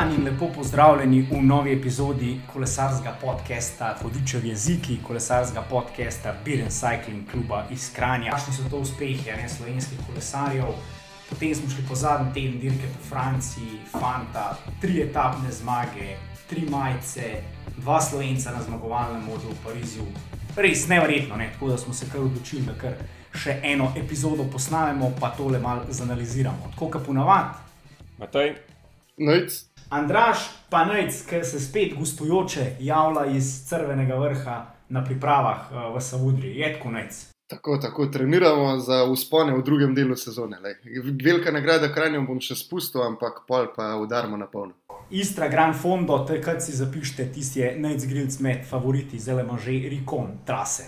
dan in lepo pozdravljeni v novi epizodi kolesarskega podcasta Hodičev jeziki, kolesarskega podcasta Beer and Cycling kluba iz Kranja. Kakšni so to uspehi ne, slovenskih kolesarjev? Potem smo šli po zadnji teden dirke po Franciji, Fanta, tri etapne zmage, tri majice, dva slovenca na zmagovalnem modu v Parizu. Res nevrjetno, ne? tako da smo se kar odločili, da kar še eno epizodo posnamemo, pa tole malo zanaliziramo. Tako kot ponavadi. Matej. Najc. Andraš, pa nec, ki se spet gostujoče javlja iz crvenega vrha na pripravah uh, v Savudri, je tako nec. Tako, tako treniramo za uspone v drugem delu sezone. Lej. Velika nagrada Kranjem bom še spustil, ampak pol pa udarmo na polno. Istra Grand Fondo, takrat si zapišite, tisti je najzgrilc med favoriti, zelo ima že rikon trase.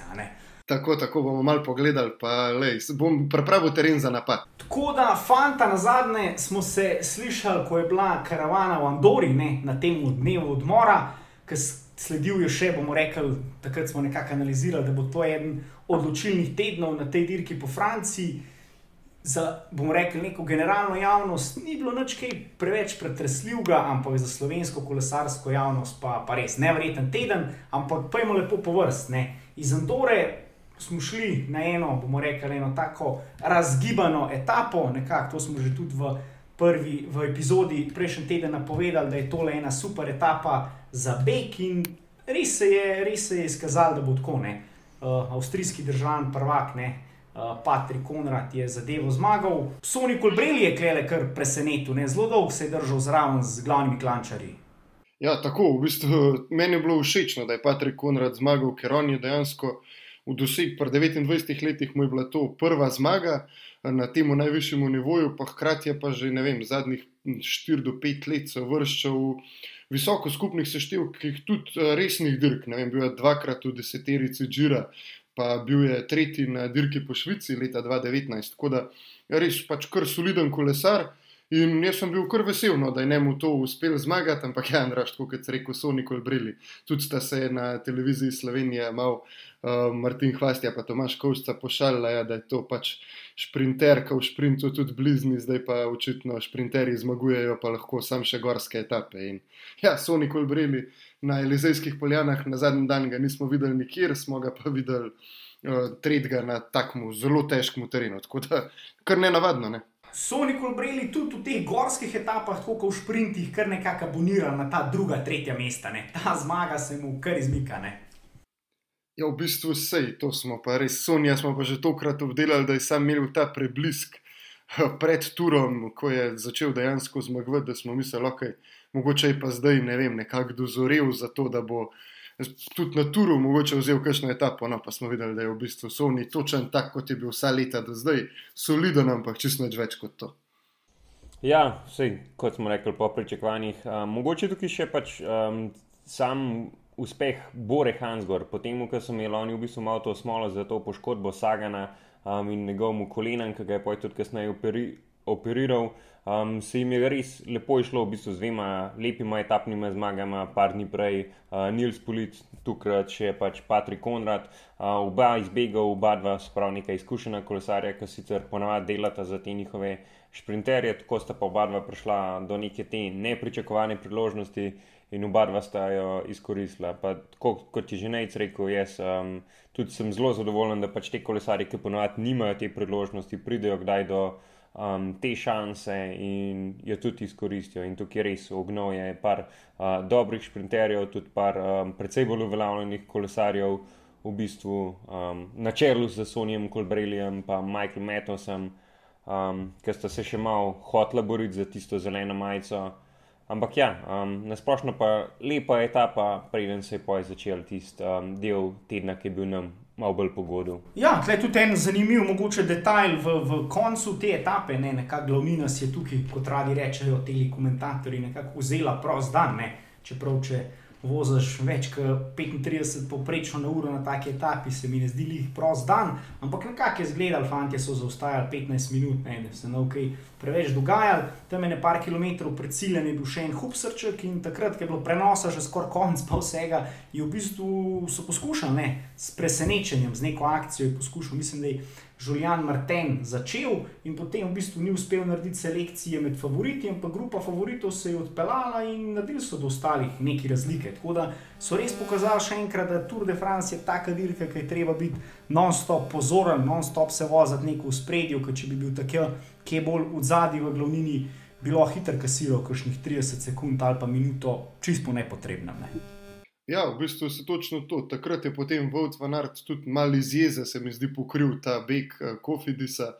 Tako, tako bomo malo pogledali, pa lej, bom pripravil teren za napad. Tako da, fanta, na zadnje smo se slišali, ko je bila karavana v Andori, ne, na tem dnevu odmora, ki sledil je še, bomo rekli, takrat smo nekako analizirali, da bo to eden odločilnih tednov na tej dirki po Franciji. Za, bomo rekli, neko generalno javnost ni bilo nič kaj preveč pretresljivega, ampak za slovensko kolesarsko javnost pa, pa res nevreten teden, ampak pojmo lepo po vrst. ne. Iz Andore smo šli na eno, bomo rekli, eno tako razgibano etapo, nekako to smo že tudi v prvi v epizodi prejšnji teden napovedali, da je tole ena super etapa za Bek in res se je, res se je izkazalo, da bo tako. ne. Uh, avstrijski državni prvak, ne. Uh, Patrik Konrad je zadevo zmagal. Sony Kolbreli je klele kar presenetil, ne? zelo dolgo se je držal zraven z glavnimi klančarji. Ja, tako, v bistvu meni je bilo všeč, da je Patrik Konrad zmagal, ker on je dejansko v doseg pri 29 letih mu je bila to prva zmaga na tem najvišjem nivoju, pa hkrati je pa že ne vem, zadnjih 4 do 5 let se vrščal v visoko skupnih seštevkih, tudi eh, resnih dirk. Ne vem, bil je dvakrat v deseterici Džira, pa bil je tretji na dirki po Švici leta 2019. Tako da res pač kar soliden kolesar. In jaz sem bil kar vesel, no, da je njemu to uspelo zmagati, ampak ja, raš, kot se reče, so nikoli brili. Tudi sta se na televiziji Slovenije mal uh, Martin Hvastja, pa Tomaš Kovšca pošalila, ja, da je to pač šprinterka v šprintu tudi blizni, zdaj pa očitno šprinterji zmagujejo, pa lahko sam še gorske etape. In ja, so nikoli brili na Elizejskih poljanah, na zadnji dan ga nismo videli nikjer, smo ga pa videli uh, tretjega na takmu zelo težkem terenu. Tako da kar ne navadno, ne. Sony Kolbreli tudi v teh gorskih etapah, tako kot v sprintih, kar nekako abonira na ta druga, tretja mesta. Ne? Ta zmaga se mu kar izmika. Ne? Ja, v bistvu sej, to smo pa res, Sonja smo pa že tokrat obdelali, da je sam imel ta preblisk eh, pred turom, ko je začel dejansko zmagovati, da smo mislili, ok, mogoče je pa zdaj, ne vem, nekako dozorel za to, da bo tudi na turu mogoče vzel kakšno etapo, no pa smo videli, da je v bistvu Sonji točen tak, kot je bil vsa leta do zdaj, soliden, ampak čisto nič več kot to. Ja, vse, kot smo rekli, po pričakovanjih. Um, mogoče tukaj še pač um, sam uspeh Bore Hansgor, potem, ko so imeli oni v bistvu malo to smolo za to poškodbo Sagana um, in njegovemu kolenom, ki ga je potem tudi kasneje operi, operiral. Um, se jim je res lepo išlo, v bistvu z dvema lepima etapnima zmagama, par dni prej, uh, Nils Pulic, tukaj še pač Patrik Konrad, uh, oba izbegov, oba dva, sprav neka izkušena kolesarja, ki sicer ponavadi delata za te njihove šprinterje, tako sta pa oba dva prišla do neke te nepričakovane priložnosti in oba dva sta jo izkoristila. Pa, tako, kot je že Nejc rekel, jaz um, tudi sem zelo zadovoljen, da pač te kolesarji, ki ponavadi nimajo te priložnosti, pridejo kdaj do um, te šanse in jo tudi izkoristijo. In tukaj res ognjo je par uh, dobrih šprinterjev, tudi par um, precej bolj uveljavljenih kolesarjev, v bistvu um, na čelu z Sonijem Kolbrelijem in Michael Metosom, um, ki sta se še malo hotla boriti za tisto zeleno majico. Ampak ja, um, nasplošno pa lepa etapa, preden se je poj začel tisti um, del tedna, ki je bil nam malo bolj pogodil. Ja, tukaj je tudi en zanimiv mogoče detajl v, v koncu te etape. Ne, nekako glavnina si je tukaj, kot radi rečejo, ti komentatorji, nekako vzela prost dan. Ne. Čeprav, če voziš več kot 35 povprečno na uro na taki etapi, se mi ne zdi jih prost dan, ampak nekako je zgledal, fanti so zaostajali 15 minut, ne, da se ne ok preveč dogajali. Tam je nekaj kilometrov pred ciljem je bil še en hubsrček in takrat, ko je bilo prenosa že skoraj konc pa vsega, je v bistvu so poskušali ne, s presenečenjem, z neko akcijo je poskušal, mislim, da je Žuljan Martin začel in potem v bistvu ni uspel narediti selekcije med favoriti, ampak grupa favoritov se je odpeljala in naredili so do ostalih neki razlike. Tako da so res pokazali še enkrat, da Tour de France je taka dirka, ki je treba biti non-stop pozoren, non-stop se voziti neko v spredju, ker če bi bil tako, ki je bolj v zadnji v glavnini, bilo hitro kasilo, kakšnih 30 sekund ali pa minuto, čisto nepotrebno. Ne. Ja, v bistvu se točno to. Takrat je potem Vojt van Art tudi malo iz jeze, se mi zdi, pokril ta beg uh, Kofidisa,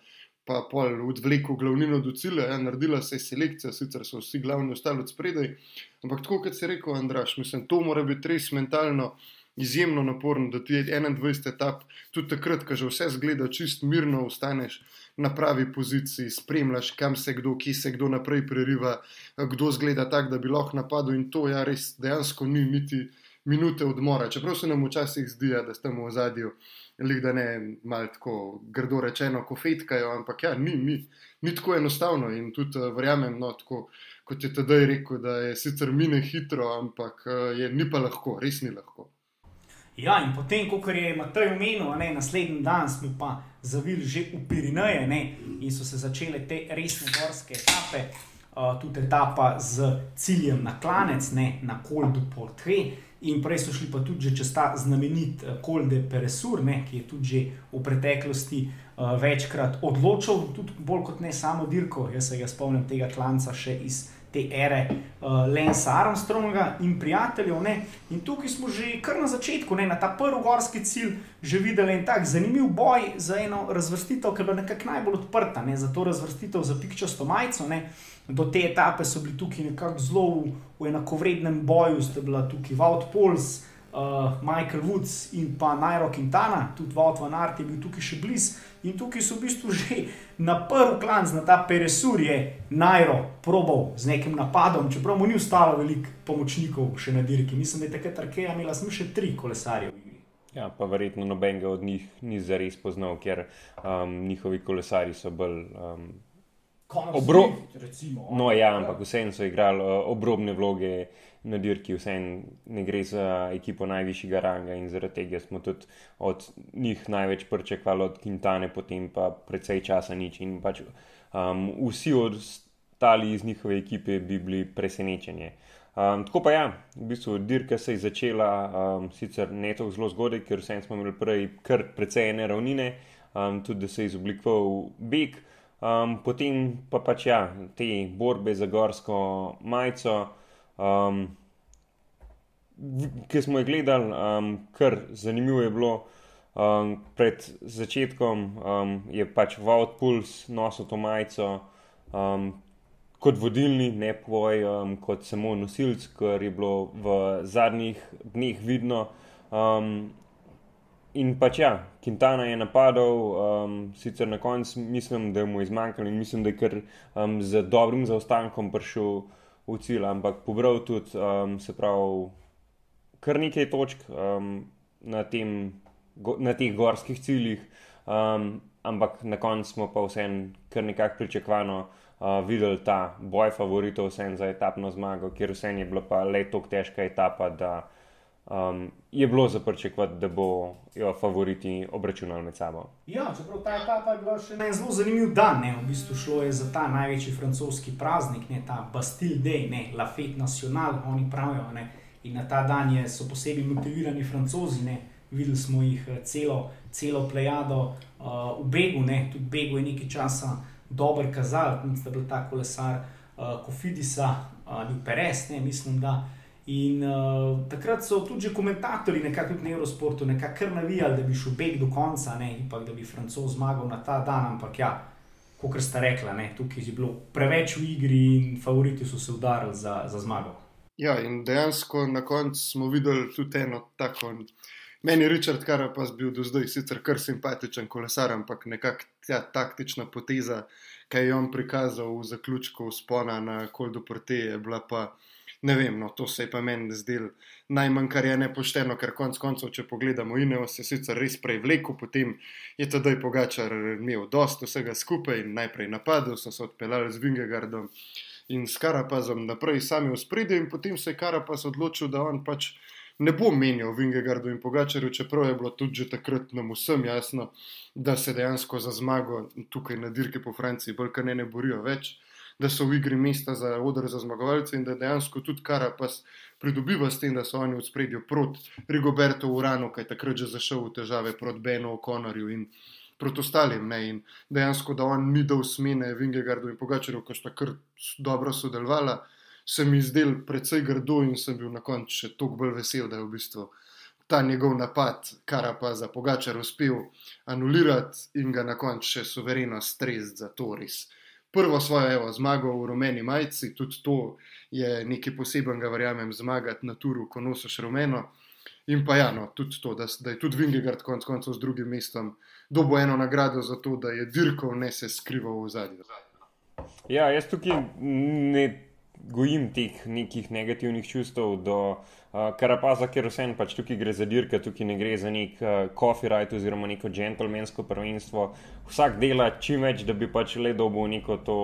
pa pol odvlekel glavnino do cilja, ja, naredila se je selekcija, sicer so vsi glavni ostali od spredaj. Ampak tako kot si rekel, Andraš, mislim, to mora biti res mentalno izjemno naporno, da ti je 21 etap, tudi takrat, ko že vse zgleda čist mirno, ostaneš na pravi poziciji, spremljaš, kam se kdo, ki se kdo naprej preriva, kdo zgleda tako, da bi lahko napadel in to ja res dejansko ni niti minute odmora. Čeprav se nam včasih zdi, ja, da smo v zadju, da ne malo tako grdo rečeno, ko fetkajo, ampak ja, ni, ni, ni tako enostavno. In tudi uh, verjamem, no, tako, kot je tedaj rekel, da je sicer mine hitro, ampak uh, je ni pa lahko, res ni lahko. Ja, in potem, kot je Matej omenil, ne, naslednji dan smo pa zavili že v Pirineje ne, in so se začele te resne gorske etape, uh, tudi etapa z ciljem na klanec, ne, na Koldu Portve. In prej so šli pa tudi čez ta znamenit Kol de Peresur, ne, ki je tudi v preteklosti uh, večkrat odločil, tudi bolj kot ne samo dirko. Jaz se ga spomnim tega klanca še iz te ere uh, Lensa Armstronga in prijateljev. Ne. In tukaj smo že kar na začetku, ne, na ta prvi gorski cilj, že videli en tak zanimiv boj za eno razvrstitev, ki je bila nekako najbolj odprta, ne, za to razvrstitev za pikčasto majico. Ne do te etape so bili tukaj nekako zelo v, v enakovrednem boju, sta bila tukaj Vaut Pols, uh, Michael Woods in pa Nairo Quintana, tudi Vaut Van Art je bil tukaj še blizu. In tukaj so v bistvu že na prvi klanc, na ta Peresur je Nairo probal z nekim napadom, čeprav mu ni ostalo veliko pomočnikov še na dirki. Mislim, da je takrat Arkeja imela samo še tri kolesarje. Ja, pa verjetno nobenega od njih ni zares poznal, ker um, njihovi kolesari so bolj. Um, Obro... No, ja, ampak vseeno so igrali uh, obrobne vloge na dirki, vseeno ne gre za ekipo najvišjega ranga in zaradi tega smo tudi od njih največ pričakovali, od Quintane, potem pa precej časa nič. In pač um, vsi ostali iz njihove ekipe bi bili presenečeni. Um, tako pa ja, v bistvu dirka se je začela um, sicer ne tako zelo zgodaj, ker smo imeli prej kar precej ene ravnine, um, tudi da se je izoblikoval beg. Um, potem pa pač ja, te borbe za gorsko majico, um, ki smo jih gledali, um, kar zanimivo je bilo. Um, pred začetkom um, je pač Vaut Puls nosil to majico um, kot vodilni, ne poj, um, kot samo nosilc, kar je bilo v zadnjih dneh vidno. Um, In pač ja, Quintana je napadal, um, sicer na koncu mislim, da mu je zmanjkalo in mislim, da je kar um, z dobrim zaostankom prišel v cilj, ampak pobral tudi, um, se pravi, kar nekaj točk um, na, tem, go, na teh gorskih ciljih, um, ampak na koncu smo pa vseeno kar nekako pričakovano uh, videli ta boj favoritov za etapno zmago, ker vseeno je bila pa le tako težka etapa, da um, je bilo zaprčekovati, da bo jo favoriti obračunali med sabo. Ja, čeprav ta etapa je bila še en zelo zanimiv dan, ne? v bistvu šlo je za ta največji francoski praznik, ne? ta Bastille Day, ne? La Fête Nationale, oni pravijo. Ne? In na ta dan je, so posebej motivirani francozi, ne? videli smo jih eh, celo, celo plejado uh, v Begu, ne? tudi Begu je nekaj časa dober kazal, da je bil ta kolesar uh, Kofidisa, uh, bil Perez, ne? mislim, da. In uh, takrat so tudi komentatorji, nekako tudi na Eurosportu, nekako navijali, da bi šel beg do konca, ne, in pa da bi Francoz zmagal na ta dan. Ampak ja, kot ste rekli, tukaj je bilo preveč v igri in favoriti so se udarili za, za zmago. Ja, in dejansko na koncu smo videli tudi eno tako. Meni je Richard Karapas bil do zdaj sicer kar simpatičen kolesar, ampak nekakšna ta taktična poteza, ki je on prikazal v zaključku spona na Koldu Porte, je bila pa ne vem, no, to se je pa meni zdelo najmanj, kar je nepošteno, ker konec koncev, če pogledamo, Ineos je sicer res prej vlekel, potem je tedaj Pogačar imel dosto vsega skupaj in najprej napadel, so se odpeljali z Vingegardom in s Karapazom naprej sami v spredje in potem se je Karapaz odločil, da on pač ne bo menjal Vingegardu in Pogačarju, čeprav je bilo tudi že takrat nam vsem jasno, da se dejansko za zmago tukaj na dirke po Franciji bolj kaj ne, ne borijo več, da so v igri mesta za odre za zmagovalce in da dejansko tudi Karapas pridobiva s tem, da so oni v spredju proti Rigobertu Uranu, ki je takrat že zašel v težave proti Benu O'Connorju in proti ostalim. Ne? In dejansko, da on ni dal smene Vingegardu in Pogačarju, ko sta kar dobro sodelovala se mi zdel precej grdo in sem bil na koncu še toliko bolj vesel, da je v bistvu ta njegov napad, kar pa za Pogačar uspel anulirati in ga na koncu še suvereno strezati za to res. Prvo svojo evo, zmago v rumeni majici, tudi to je nekaj posebenega, verjamem, zmagati na turu, ko nosiš rumeno. In pa ja, no, tudi to, da, da je tudi Vingegard konec koncev z drugim mestom dobil eno nagrado za to, da je dirkal, ne se skrival v zadnjem. Ja, jaz tukaj ne gojim teh nekih negativnih čustev do uh, Karapaza, ker vsem pač tukaj gre za dirke, tukaj ne gre za nek uh, copyright oziroma neko džentlmensko prvenstvo. Vsak dela čim več, da bi pač le dobil neko to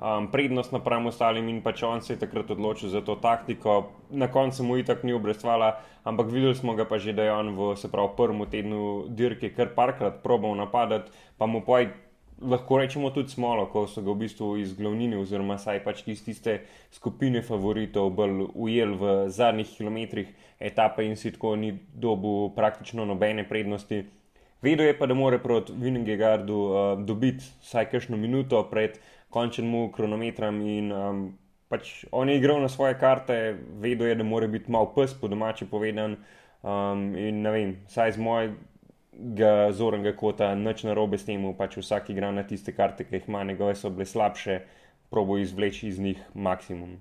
um, prednost napram ostalim in pač on se je takrat odločil za to taktiko. Na koncu mu itak ni obrestvala, ampak videli smo ga pa že, da je on v se pravi prvem tednu dirke kar parkrat probal napadati, pa mu pojdi lahko rečemo tudi smolo, ko so ga v bistvu iz glavnine, oziroma saj pač iz tiste skupine favoritov, bolj ujel v zadnjih kilometrih etape in si tako ni dobil praktično nobene prednosti. Vedel je pa, da mora proti Vingegardu uh, dobiti vsaj kakšno minuto pred končnim kronometrom in um, pač on je igral na svoje karte, vedel je, da mora biti mal pes, po domači povedan. Um, in ne vem, saj z mojega ga zornega kota, nič na robe s tem, pač vsak igra na tiste karte, ki jih ima, njegove so bile slabše, probo izvleči iz njih maksimum.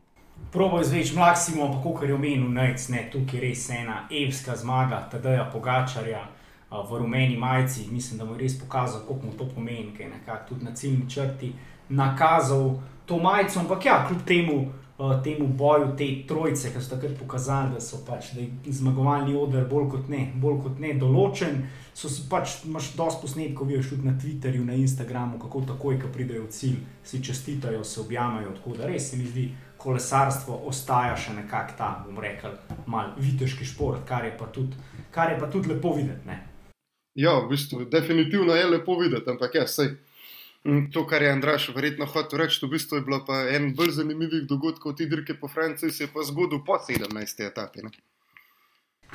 Probo izvleči maksimum, pa kot je omenil, nec, ne, tukaj je res ena evska zmaga, tedaj Pogačarja v rumeni majici. Mislim, da mu je res pokazal, koliko mu to pomeni, ker je tudi na ciljni črti nakazal to majico, ampak ja, kljub temu temu boju te trojice, ki so takrat pokazali, da so pač da zmagovalni odr bolj kot ne, bolj kot ne določen. So si pač, imaš dosti posnetkov, vidiš tudi na Twitterju, na Instagramu, kako takoj, ko pridejo v cilj, si čestitajo, se objamajo. Tako da res se mi zdi, kolesarstvo ostaja še nekako ta, bom rekel, mal viteški šport, kar je pa tudi, kar je pa tudi lepo videti. Ne? Ja, v bistvu, definitivno je lepo videti, ampak ja, sej. To, kar je Andraš verjetno hotel reči, v bistvu je bilo pa en bolj zanimivih dogodkov te dirke po Franciji, se je pa zgodil po 17. etapi. Ne?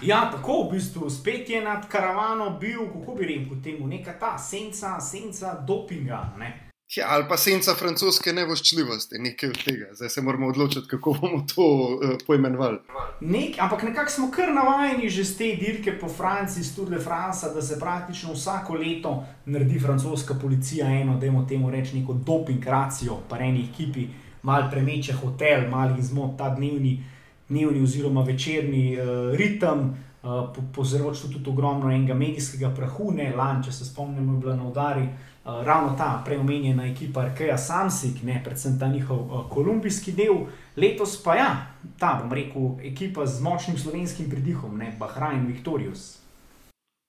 Ja, tako v bistvu spet je nad karavano bil, kako bi rekel, temu neka ta senca, senca dopinga. Ne? Ja, ali pa senca francoske nevoščljivosti, nekaj od tega. Zdaj se moramo odločiti, kako bomo to uh, poimenovali. Nek, ampak nekako smo kar navajeni že z te dirke po Franciji, z Tour de France, da se praktično vsako leto naredi francoska policija eno, da imamo temu reči neko doping racijo, pa eni ekipi, malo premeče hotel, malo izmot ta dnevni, dnevni oziroma večerni uh, ritem. Uh, Povzročil tudi ogromno enega medijskega prahu, ne lan, če se spomnimo, je bila na udari. Eh, ravno ta preomenjena ekipa Arkeja Samsik, ne, predvsem ta njihov uh, kolumbijski del, letos pa ja, ta, bom rekel, ekipa z močnim slovenskim pridihom, ne, Bahrajn Victorius.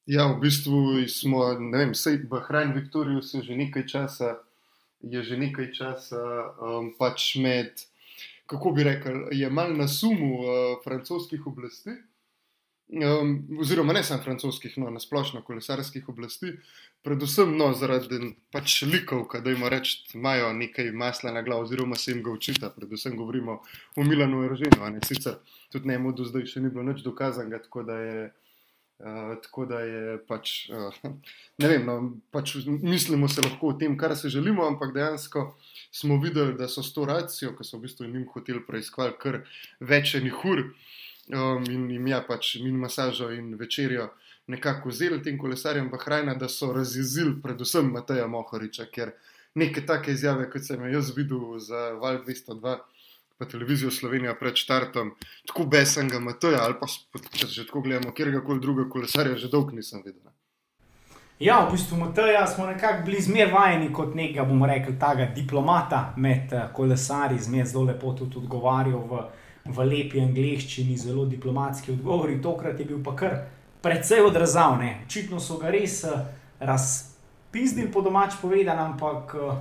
Ja, v bistvu smo, ne vem, vse Bahrajn Victorius je že nekaj časa, je že nekaj časa um, pač med, kako bi rekel, je mal na sumu uh, francoskih oblasti. Um, oziroma, ne samo francoskih, no, na splošno kolesarskih oblasti, predvsem no, zaradi pač likov, da jim reč, imajo nekaj masla na glavu, oziroma se jim ga učita. Predvsem govorimo o Milanu in Roženu. Sicer tudi ne, do zdaj še ni bilo nič dokazanega, tako da je. Uh, tako da je pač, uh, ne vem, no, pač mislimo se lahko o tem, kar se želimo, ampak dejansko smo videli, da so s to racijo, ki so v bistvu njim hoteli preiskovati kar več enih ur, uh, um, in jim je pač min masažo in večerjo nekako vzeli tem kolesarjem Bahrajna, da so razjezili predvsem Mateja Mohoriča, ker neke take izjave, kot sem jaz videl za Val 202. Pa televizijo Slovenija pred štartom, tako besenga Mateja, ali pa če že tako gledamo, kjer koli drugega kolesarja, že dolgo nisem videl. Ja, v bistvu Mateja smo nekako bili zmer vajeni kot nekega, bomo rekli, tega diplomata med eh, kolesarji, zmer zelo lepo tudi odgovarjal v lepi angliščini, zelo diplomatski odgovori, tokrat je bil pa kar precej odrazavne. Očitno so ga res uh, razpizdili po domač povedan, ampak uh,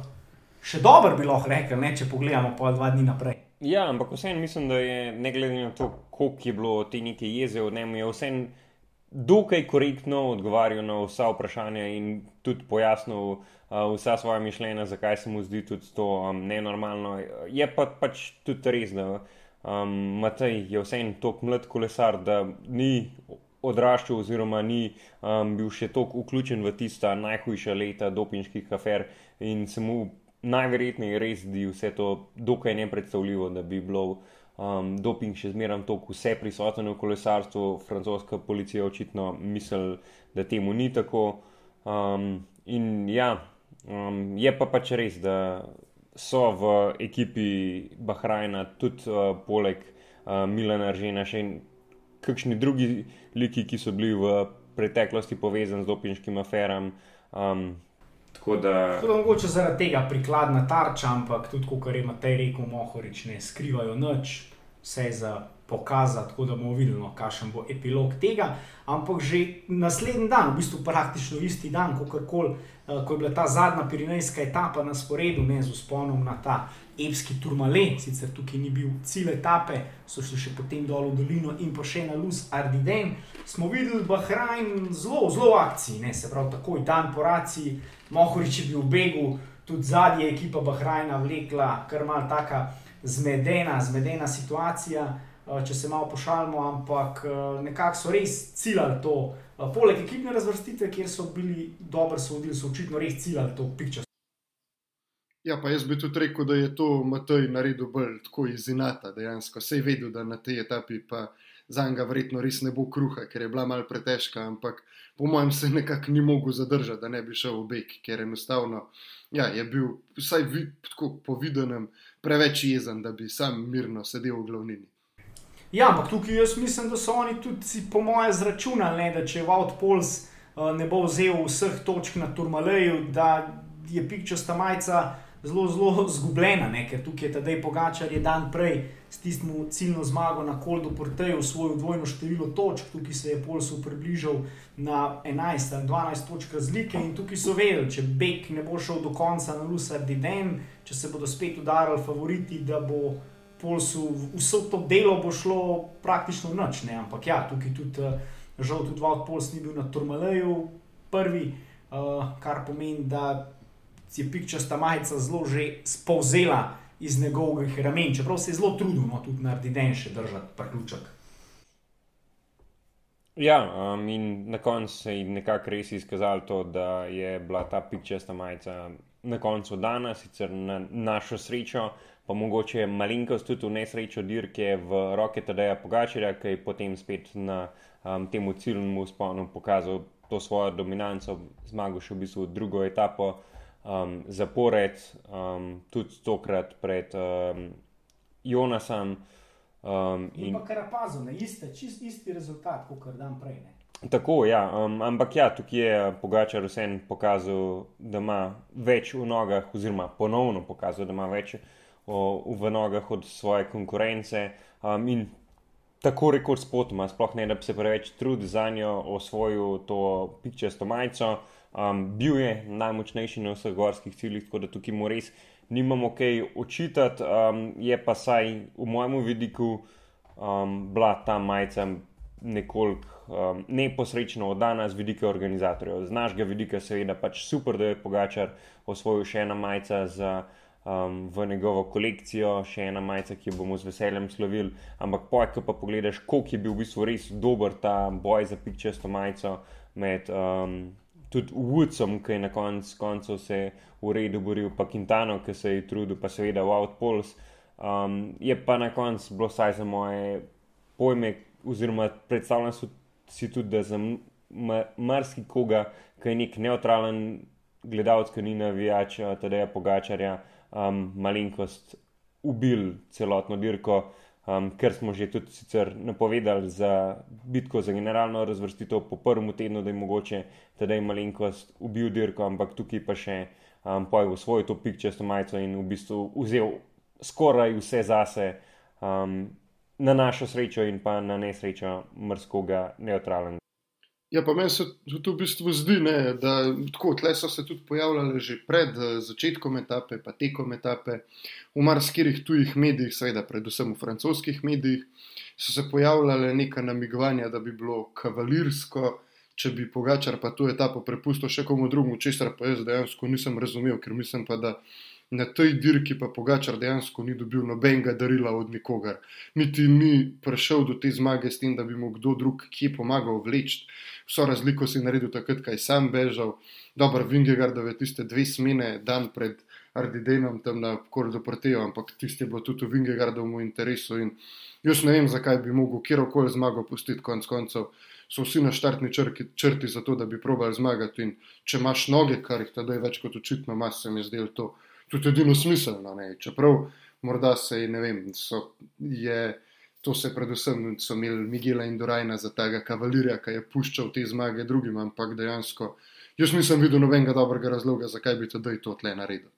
še dobro bi lahko rekel, ne, če pogledamo pa dva dni naprej. Ja, ampak vseeno mislim, da je ne glede na to, koliko je bilo te neke jeze od njega, je vseeno dokaj korektno odgovarjal na vsa vprašanja in tudi pojasnil uh, vsa svoja mišljenja, zakaj se mu zdi tudi to um, nenormalno. Je pa pač tudi res, da um, Matej je vseeno tako mlad kolesar, da ni odraščal oziroma ni um, bil še tako vključen v tista najhujša leta dopinških afer in se mu najverjetneje res zdi vse to dokaj nepredstavljivo, da bi bilo um, doping še zmeraj tako vse prisoten v kolesarstvu. Francoska policija očitno misli, da temu ni tako. Um, in ja, um, je pa pač res, da so v ekipi Bahrajna tudi uh, poleg uh, Milana Žena še kakšni drugi liki, ki so bili v preteklosti povezani z dopinškim aferam. Um, Tako da... Tako da mogoče zaradi tega prikladna tarča, ampak tudi, kot je Matej rekel, mohorič ne skrivajo nič, vse za pokazati, tako da bomo videli, no, kakšen bo epilog tega. Ampak že naslednji dan, v bistvu praktično isti dan, kol, eh, ko je bila ta zadnja pirinejska etapa na sporedu, ne z usponom na ta epski turmale, sicer tukaj ni bil cilj etape, so šli še potem dol v dolino in pa še na Luz Ardiden, smo videli Bahrajn zelo, zelo akcij, ne se pravi, takoj dan po raciji, Mohorič je bil v begu, tudi zadnja ekipa Bahrajna vlekla, kar mal taka zmedena, zmedena situacija. Eh, če se malo pošalimo, ampak eh, nekako so res ciljali to. Eh, poleg ekipne razvrstitve, kjer so bili dobri, so so očitno res ciljali to pikčo. Ja, pa jaz bi tudi rekel, da je to Matej naredil bolj tako iz inata, dejansko. Sej vedel, da na tej etapi pa za njega verjetno res ne bo kruha, ker je bila mal pretežka, ampak po mojem se nekako ni mogel zadržati, da ne bi šel v beg, ker enostavno ja, je bil, vsaj vid, tako po videnem, preveč jezen, da bi sam mirno sedel v glavnini. Ja, ampak tukaj jaz mislim, da so oni tudi, po mojem, zračunali, da če Vaut Pols uh, ne bo vzel vseh točk na Turmaleju, da je pikčasta majica zelo, zelo zgubljena, ne? ker tukaj je tedaj Pogačar je dan prej s tistim ciljno zmago na Koldu Porteju svojo dvojno število točk, tukaj se je Polsu približal na 11 ali 12 točk razlike in tukaj so vedeli, če Bek ne bo šel do konca na Lusardi den, če se bodo spet udarili favoriti, da bo Polsu vse to delo bo šlo praktično noč, ne? ampak ja, tukaj tudi eh, žal tudi Vaut Pols ni bil na Turmaleju prvi, uh, kar pomeni, da je pikčasta majica zelo že spovzela iz njegovih ramen, čeprav se je zelo trudil, no, tudi narediti den še držati priključek. Ja, um, in na koncu se je nekako res izkazalo to, da je bila ta pikčasta majica na koncu dana, sicer na našo srečo, pa mogoče malenkost tudi v nesrečo dirke v roke Tadeja Pogačarja, ki je potem spet na um, tem ciljnem usponu pokazal to svojo dominanco, zmagal še v bistvu drugo etapo um, zapored, um, tudi tokrat pred um, Jonasom. Um, in pa kar opazil, ne iste, čist isti rezultat, kot dan prej. Ne. Tako, ja, um, ampak ja, tukaj je Pogačar vsem pokazal, da ima več v nogah, oziroma ponovno pokazal, da ima več o, v nogah od svoje konkurence. Um, in tako rekoč spotoma, sploh ne da bi se preveč trudil za njo, osvojil to pikčasto majico. Um, bil je najmočnejši na vseh gorskih ciljih, tako da tukaj mu res nimamo kaj očitati. Um, je pa saj v mojem vidiku um, bila ta majica nekoliko um, neposrečno oddana z vidika organizatorjev. Z našega vidika, seveda, pač super, da je Pogačar osvojil še ena majica za. Um, v njegovo kolekcijo, še ena majica, ki jo bomo z veseljem slovili. Ampak, pojka pa pogledaš, koliko je bil v bistvu res dober ta boj za pikčasto majico med um, tudi Woodsom, ki je na konc, koncu se v redu boril, pa Quintano, ki se je trudil, pa seveda Woutpols. Um, je pa na koncu bilo vsaj za moje pojme, oziroma predstavljam si tudi, da za marsikoga, ki je nek neutralen gledalec, ki ni navijač, teda je pogačarja, um, malenkost ubil celotno dirko um, ker smo že tudi napovedali za bitko za generalno razvrstitev po prvem tednu, da je mogoče tedaj malenkost ubil dirko, ampak tukaj pa še um, pojjo svoj to pikčesto majico in v bistvu vzel skoraj vse zase. Um, Na našo srečo in pa na nesrečo mrskoga neutralnega. Ja, pa meni se tudi v bistvu zdi, ne, da tako, tle so se tudi pojavljale že pred uh, začetkom etape, pa tekom etape, v marsikih tujih medijih, seveda, predvsem v francoskih medijih, so se pojavljale neka namigovanja, da bi bilo kavalirsko, če bi Pogačar pa to etapo prepustil še komu drugemu, česar pa jaz dejansko nisem razumel, ker mislim pa, da na tej dirki pa Pogačar dejansko ni dobil nobenega darila od nikogar. Niti ni prišel do te zmage s tem, da bi mu kdo drug kje pomagal vleči. Vso razliko si naredil takrat, kaj sam bežal. Dobro, Vingegardove tiste dve smene dan pred Ardidenom tam na Kordo Protejo, ampak tiste je bilo tudi v Vingegardovem interesu in jaz ne vem, zakaj bi mogel kjerokoli zmago pustiti konc koncev. So vsi na štartni črki, črti za to, da bi probali zmagati. In če imaš noge, kar jih tada je več kot očitno, mas se mi zdelo to tudi edino smiselno. Ne? Čeprav morda se je, vem, so, je, to se predvsem so imeli Miguela in Dorajna za tega kavalirja, ki je puščal te zmage drugim, ampak dejansko jaz nisem videl nobenega dobrega razloga, zakaj bi to tle naredil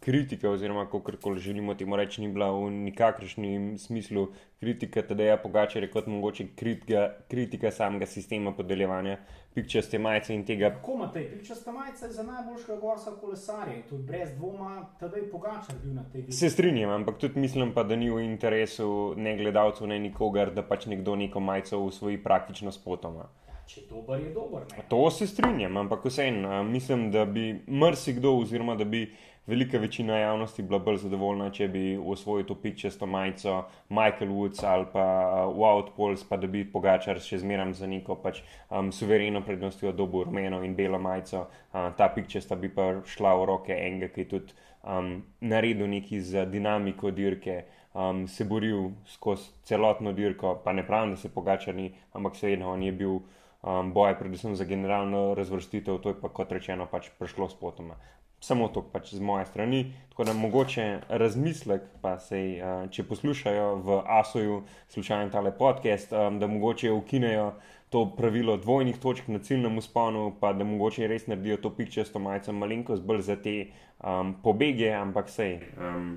kritika, oziroma kako koli želimo temu reči, ni bila v nikakršnem smislu kritika, da je Pogačar kot mogoče kritika, kritika samega sistema podeljevanja pikčaste majice in tega. Kako ima te pikčaste majice za najboljšega gorska kolesarja? Tudi brez dvoma, da je Pogačar bil na tej. Se strinjam, ampak tudi mislim pa, da ni v interesu ne gledalcev, ne nikogar, da pač nekdo neko majico usvoji praktično spotoma. Če je dober, je dober. Ne? To se strinjam, ampak vseeno mislim, da bi mrsikdo, oziroma da bi velika večina javnosti bila bolj zadovoljna, če bi usvojil to pičesto majico Michael Woods ali pa uh, Wout Pols, pa da bi Pogačar še zmeraj za neko pač, um, suvereno prednostjo dobil rumeno in belo majico. Uh, ta pičesta bi pa šla v roke enega, ki je tudi um, naredil neki za dinamiko dirke. Um, se boril skozi celotno dirko, pa ne pravim, da se Pogačar ni, ampak vseeno on je bil um, boj, predvsem za generalno razvrstitev, to je pa kot rečeno pač prišlo s potoma samo to pač z moje strani. Tako da mogoče razmislek, pa se, uh, če poslušajo v ASO-ju, slušajo tale podcast, um, da mogoče ukinejo to pravilo dvojnih točk na ciljnem usponu, pa da mogoče res naredijo to pikčesto majico malenkost bolj za te um, pobege, ampak sej. Um,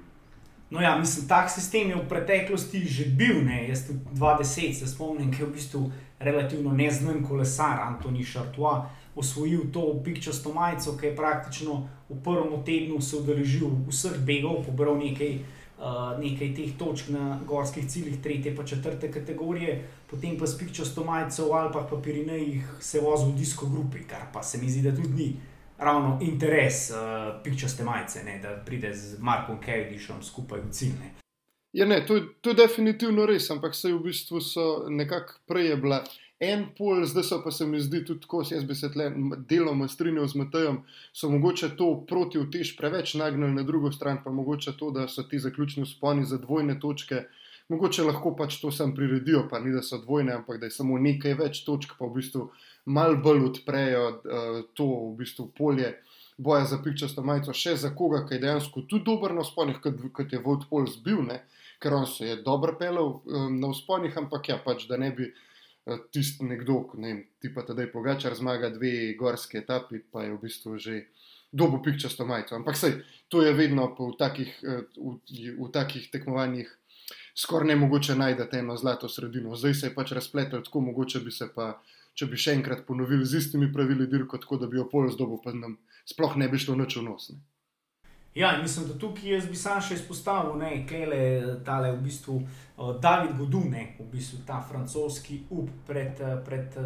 No, ja, mislim, tak sistem je v preteklosti že bil, ne? jaz tudi 20, se spomnim, ki je v bistvu relativno neznan kolesar, Antoni Šartua, osvojil to pikčasto majico, ki je praktično v prvem tednu se udeležil vseh begov, pobral nekaj, uh, nekaj teh točk na gorskih ciljih, tretje pa četrte kategorije, potem pa s pikčasto majico v Alpah, pa Pirinejih se vozil v disko grupi, kar pa se mi zdi, da tudi ni. Ravno interes uh, pikčaste majice, ne, da pride z Markom Kevdišom skupaj v cilj. Ne. Ja, ne, to, to je definitivno res, ampak se v bistvu so nekako prej bila en pol, zdaj so pa se mi zdi tudi tako, jaz bi se tle deloma strinjal z Matejem, so mogoče to proti vtež preveč nagnili na drugo stran, pa mogoče to, da so ti zaključni sponi za dvojne točke. Mogoče lahko pač to sam priredijo, pa ni da so dvojne, ampak da je samo nekaj več točk, pa v bistvu malo bolj odprejo uh, to v bistvu polje boja za pikčasto majico, še za koga, ki je dejansko tudi dober na sponih, kot, kot je Vodpol zbil, ne? ker on se je dobro pelil um, na sponih, ampak ja, pač da ne bi. Eh, tisti nekdo, ne vem, ti pa tedaj pogačar zmaga dve gorske etapi, pa je v bistvu že dobo pikčasto majico. Ampak sej, to je vedno v takih, eh, v, v takih tekmovanjih skoraj ne mogoče najti eno zlato sredino. Zdaj se je pač razpletel tako, mogoče bi se pa, če bi še enkrat ponovili z istimi pravili dirko, tako da bi jo pol zdobo, pa nam sploh ne bi šlo noč v nos. Ne. Ja, mislim, da tukaj jaz bi sam še izpostavil, da je tale v bistvu uh, David Godune, v bistvu ta francoski up pred, pred,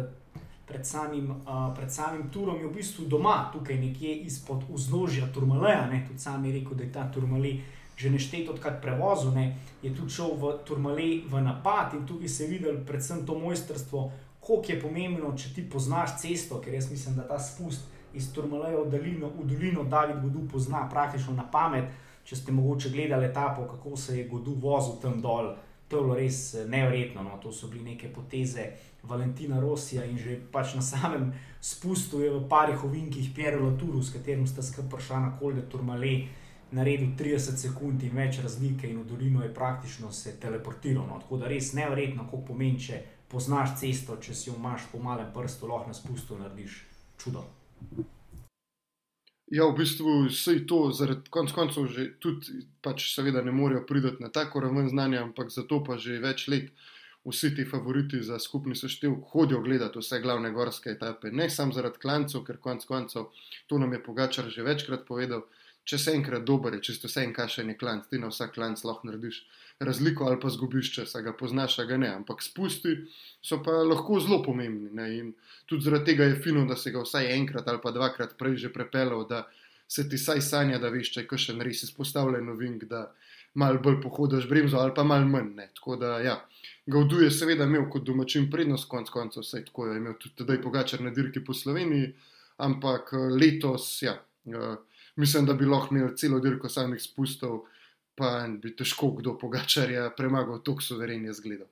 pred, samim, uh, pred samim turom, je v bistvu doma, tukaj nekje izpod vznožja Turmaleja. Ne? Tudi sam je rekel, da je ta Turmalej že neštet odkrat prevozu, ne? je tudi šel v Turmalej v napad in tukaj se je videl predvsem to mojstrstvo, koliko je pomembno, če ti poznaš cesto, ker jaz mislim, da ta spust iz Turmaleja v dolino, v dolino David Godu pozna praktično na pamet. Če ste mogoče gledali etapo, kako se je Godu vozil tam dol, to je bilo res eh, nevrjetno. No? To so bile neke poteze Valentina Rosija in že pač na samem spustu je v parih ovinkih Pierre Latour, s katerim sta skupaj prišla na kolde Turmale. Naredil 30 sekund in več razlike, in v dolino je praktično se teleportiral. No. Tako da res nevrjetno, kako pomeni, če poznaš cesto, če si jo imaš po malem prstu, lahko na spustu narediš čudo. Ja, v bistvu vse to, zaradi konc koncev, že tudi, pač seveda ne morejo priti na tako raven znanja, ampak zato pa že več let vsi ti favoriti za skupni seštev hodijo gledati vse glavne gorske etape, ne samo zaradi klancev, ker konec koncev to nam je Pogačar že večkrat povedal. Če se enkrat dober, če si vse en kašen je klanc, ti na vsak klanc lahko narediš razliko ali pa zgubiš, če se ga poznaš, ga ne. Ampak spusti so pa lahko zelo pomembni. Ne? In tudi zaradi tega je fino, da se ga vsaj enkrat ali pa dvakrat prej že prepeljal, da se ti saj sanja, da veš, če je kakšen res izpostavljen novink, da mal bolj pohodiš bremzo ali pa mal manj. Ne? Tako da ja. Gaudu je seveda imel kot domačin prednost, konc koncev, vse tako je imel tudi tedaj pogačar na dirki po Sloveniji, ampak eh, letos, ja, uh, mislim, da bi lahko imel celo dirko samih spustov, pa bi težko kdo pogačarja premagal, tako suveren je zgledal.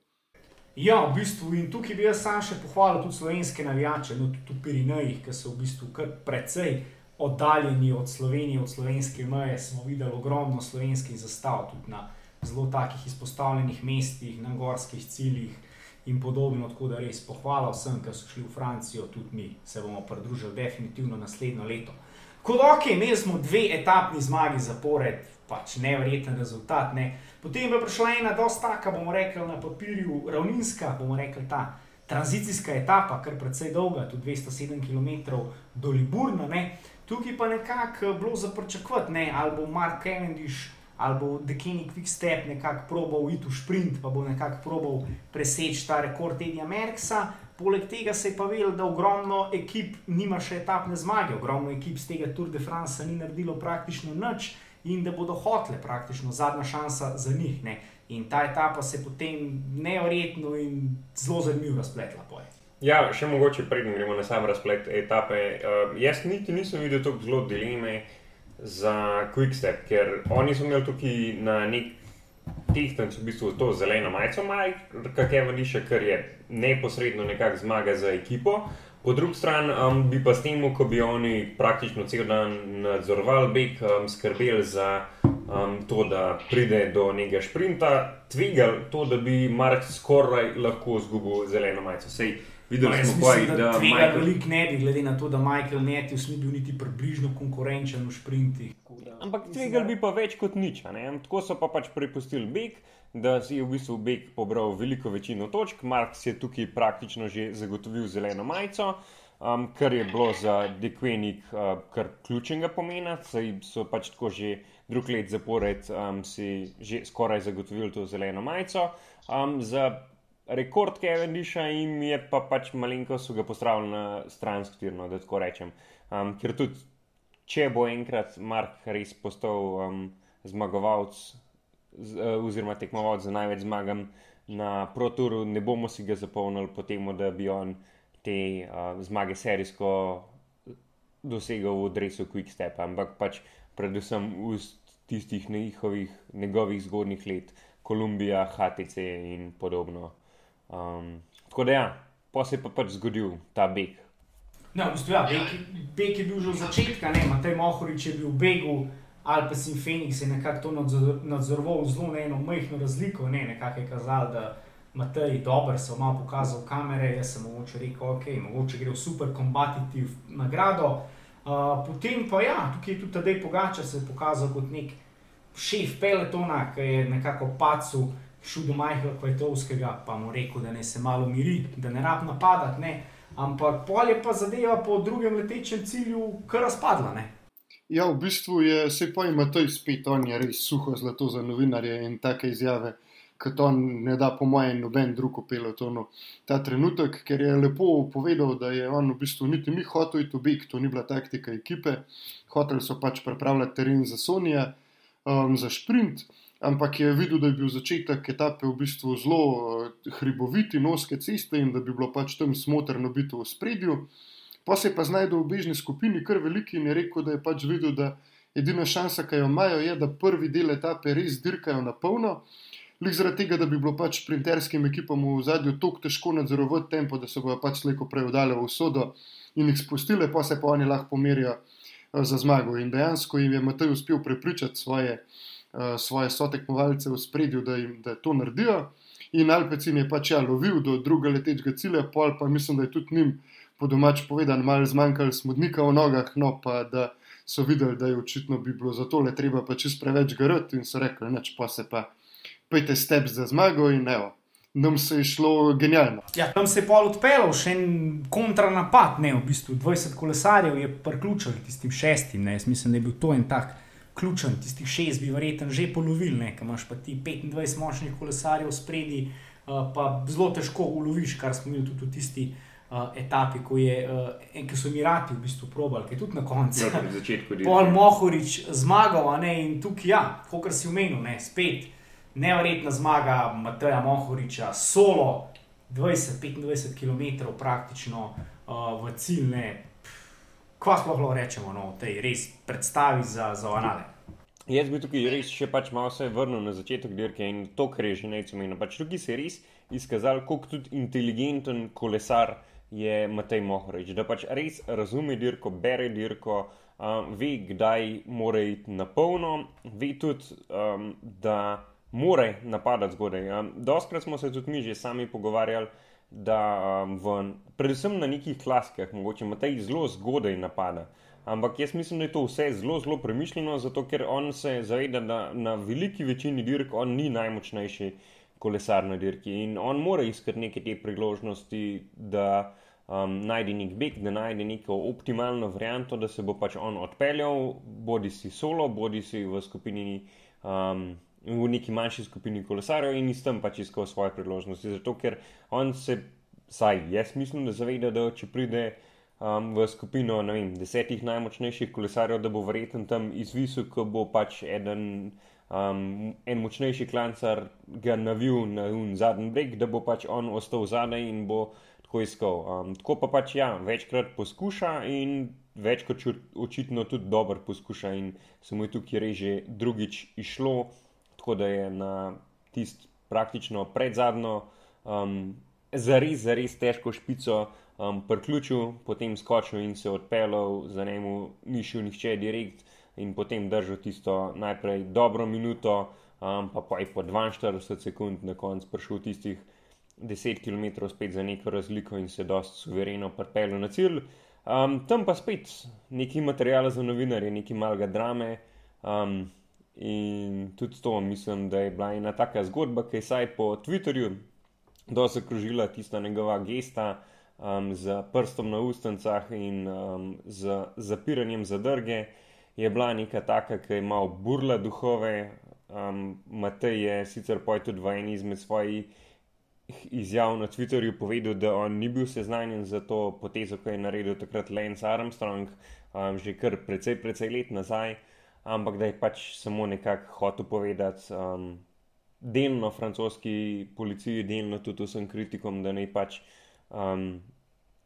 Ja, v bistvu in tukaj bi jaz sam še pohvalil tudi slovenske navijače, no tudi v Pirinejih, ki so v bistvu kar precej oddaljeni od Slovenije, od slovenske meje, smo videli ogromno slovenskih zastav tudi na zelo takih izpostavljenih mestih, na gorskih ciljih in podobno. Tako da res pohvala vsem, ki so šli v Francijo, tudi mi se bomo pridružili definitivno naslednjo leto. Kot ok, imeli smo dve etapni zmagi zapored, pač nevreten rezultat. Ne. Potem je prišla ena dosta taka, bomo rekli na papirju, ravninska, bomo rekli ta. Tranzicijska etapa, kar precej dolga, tudi 207 km do Liburna, ne. tukaj pa nekako bilo za pričakovati, ali bo Mark Cavendish ali bo Dekeni Quick Step nekako probal iti v sprint, pa bo nekako probal preseči ta rekord Edija Merksa. Poleg tega se je pa vedel, da ogromno ekip nima še etapne zmage, ogromno ekip z tega Tour de France ni naredilo praktično nič in da bodo hotele praktično zadnja šansa za njih. Ne. In ta etapa se je potem nevrjetno in zelo zanimivo razpletla. Poje. Ja, še mogoče prednjo gremo na sam razplet etape. Uh, jaz niti nisem videl tako zelo dileme. Za Quickstep, ker oni so imeli tukaj na nek tehten, v bistvu to zeleno majico, kaj je vniše, kar je neposredno nekako zmaga za ekipo. Po drugi strani um, bi pa s tem, ko bi oni praktično cel dan nadzorovali beg, um, skrbeli za um, to, da pride do nekega sprinta, tvegali to, da bi Mark skoraj lahko izgubil zeleno majico. Sej, Videli smo, mislim, da, da tega Michael... veliko ne bi, glede na to, da Michael Matthews ni bil niti približno konkurenčen v sprintih. Ampak tvegali bi pa več kot nič. Tako so pa pač prepustili beg, da si je v bistvu beg pobral veliko večino točk. Marks je tukaj praktično že zagotovil zeleno majico, um, kar je bilo za Dekvenik uh, kar ključnega pomena. Saj so pač tako že drug let zapored um, si že skoraj zagotovili to zeleno majico. Um, rekord Kevindisha in je pa pač malenkost so ga postavili na stransko tirno, da tako rečem. Um, ker tudi, če bo enkrat Mark res postal um, zmagovalec, z, uh, oziroma tekmovalec za največ zmagam na ProTouru, ne bomo si ga zapolnili po tem, da bi on te uh, zmage serijsko dosegel v adresu Quickstep, ampak pač predvsem v tistih njihovih, njegovih zgodnih let, Kolumbija, HTC in podobno. Um, tako da, ja, pa se je pa pač zgodil ta beg. No, v bistvu, ja, beg, beg je bil že od začetka, ne, Matej Mohorič je bil v begu, Alpes in Phoenix je nekako to nadzor, nadzoroval zelo na eno majhno razliko, ne, nekako je kazal, da Matej dober se je malo pokazal kamere, jaz sem mogoče rekel, ok, mogoče gre v super kompetitiv nagrado. Uh, potem pa ja, tukaj je tudi tedaj pogača se je pokazal kot nek šef peletona, ki je nekako pacel šel do Majhna Kvajtovskega, pa mu rekel, da ne se malo miri, da ne rab napadati. Ne. Ampak pol je pa zadeva po drugem letečem cilju kar razpadla. Ne. Ja, v bistvu je se pa ima to izpet, on je res suho zlato za novinarje in take izjave, kot on ne da, po mojem, noben drug peloton ta trenutek, ker je lepo povedal, da je on v bistvu niti ni hotel iti v beg, to ni bila taktika ekipe, hoteli so pač pripravljati teren za Sonija, um, za sprint ampak je videl, da je bil začetek etape v bistvu zelo uh, hriboviti, noske ceste in da bi bilo pač tam smotrno biti v spredju. Pa se je pa znašel v bežni skupini, kar veliki in je rekel, da je pač videl, da edina šansa, ki jo imajo, je, da prvi del etape res dirkajo na polno. Lik zaradi tega, da bi bilo pač sprinterskim ekipam v zadju tako težko nadzorovati tempo, da se bojo pač slejko prej vdale v sodo in jih spustile, pa se pa oni lahko pomerijo uh, za zmago. In dejansko jim je Matej uspel prepričati svoje uh, svoje sotekmovalce v spredju, da jim da to naredijo. In Alpecin je pač ja, lovil do drugega letečega cilja, pol pa mislim, da je tudi njim po domač povedan, malo zmanjkalo smodnika v nogah, no pa da so videli, da je očitno bi bilo za tole treba pa čist preveč garati in so rekli, neč pa se pa, pojte step za zmago in evo. nam se je šlo genialno. Ja, tam se je pol odpeljal, še en kontranapad, ne v bistvu 20 kolesarjev je priključil tistim šestim. Ne. Jaz mislim, da je bil to en tak ključen, tistih šest bi verjetno že polovil, ker imaš pa ti 25 močnih kolesarjev spredi, uh, pa zelo težko uloviš, kar smo imeli tudi v tisti. Uh, etapi, ko, je, uh, en, ki so Emirati v bistvu probali, ki je tudi na koncu. Ja, na začetku je Pol Mohorič zmagal, ne in tukaj, ja, kot si omenil, ne, spet nevrjetna zmaga Mateja Mohoriča, solo 20-25 km praktično uh, v cilj. Kaj sploh lahko rečemo no, v tej res predstavi za, za anale? Jaz bi tukaj res še pač malo se vrnil na začetek dirke in to, kar je že najcomejno. Pač tukaj se je res izkazal, koliko tudi inteligenten kolesar je Matej Mohorič. Da pač res razume dirko, bere dirko, um, ve, kdaj mora iti na polno, ve tudi, um, da more napadati zgodaj. Um, Doskrat smo se tudi mi že sami pogovarjali, da um, v, predvsem na nekih klaskah, mogoče ima taj zelo zgodaj napada. Ampak jaz mislim, da je to vse zelo, zelo premišljeno, zato ker on se zaveda, da na veliki večini dirk on ni najmočnejši kolesar na dirki in on mora iskati neke te priložnosti, da um, najde nek beg, da najde neko optimalno varianto, da se bo pač on odpeljal, bodi si solo, bodi si v skupini. Um, v neki manjši skupini kolesarjev in iz tam pač iskal svoje priložnosti. Zato, ker on se, saj jaz mislim, da zaveda, da če pride um, v skupino vem, desetih najmočnejših kolesarjev, da bo verjetno tam izvisel, ko bo pač eden. Um, en močnejši klancar ga navil na zadnji breg, da bo pač on ostal zadaj in bo tako iskal. Um, tako pa pač ja, večkrat poskuša in več kot očitno tudi dobro poskuša, in se mu je tukaj reže drugič išlo tako da je na tisti praktično predzadnjo, um, zares, zares težko špico um, priključil, potem skočil in se odpeljal, za njim ni šel nihče direkt in potem držal tisto najprej dobro minuto, um, pa pa je po 42 sekund na koncu prišel tistih 10 km spet za neko razliko in se dost suvereno pripeljal na cilj. Um, tam pa spet neki material za novinarje, neki malga drame. Um, In tudi to mislim, da je bila ena taka zgodba, ki je saj po Twitterju dosti zakrožila tista njegova gesta um, z prstom na ustnicah in um, z zapiranjem zadrge. Je bila neka taka, ki je malo burla duhove. Um, Matej je sicer tudi v eni izmed svojih izjav na Twitterju povedal, da on ni bil seznanjen za to potezo, ki je naredil takrat Lance Armstrong, um, že kar precej, precej let nazaj ampak da je pač samo nekako hotel povedati, um, delno francoski policiji, delno tudi vsem kritikom, da naj pač um,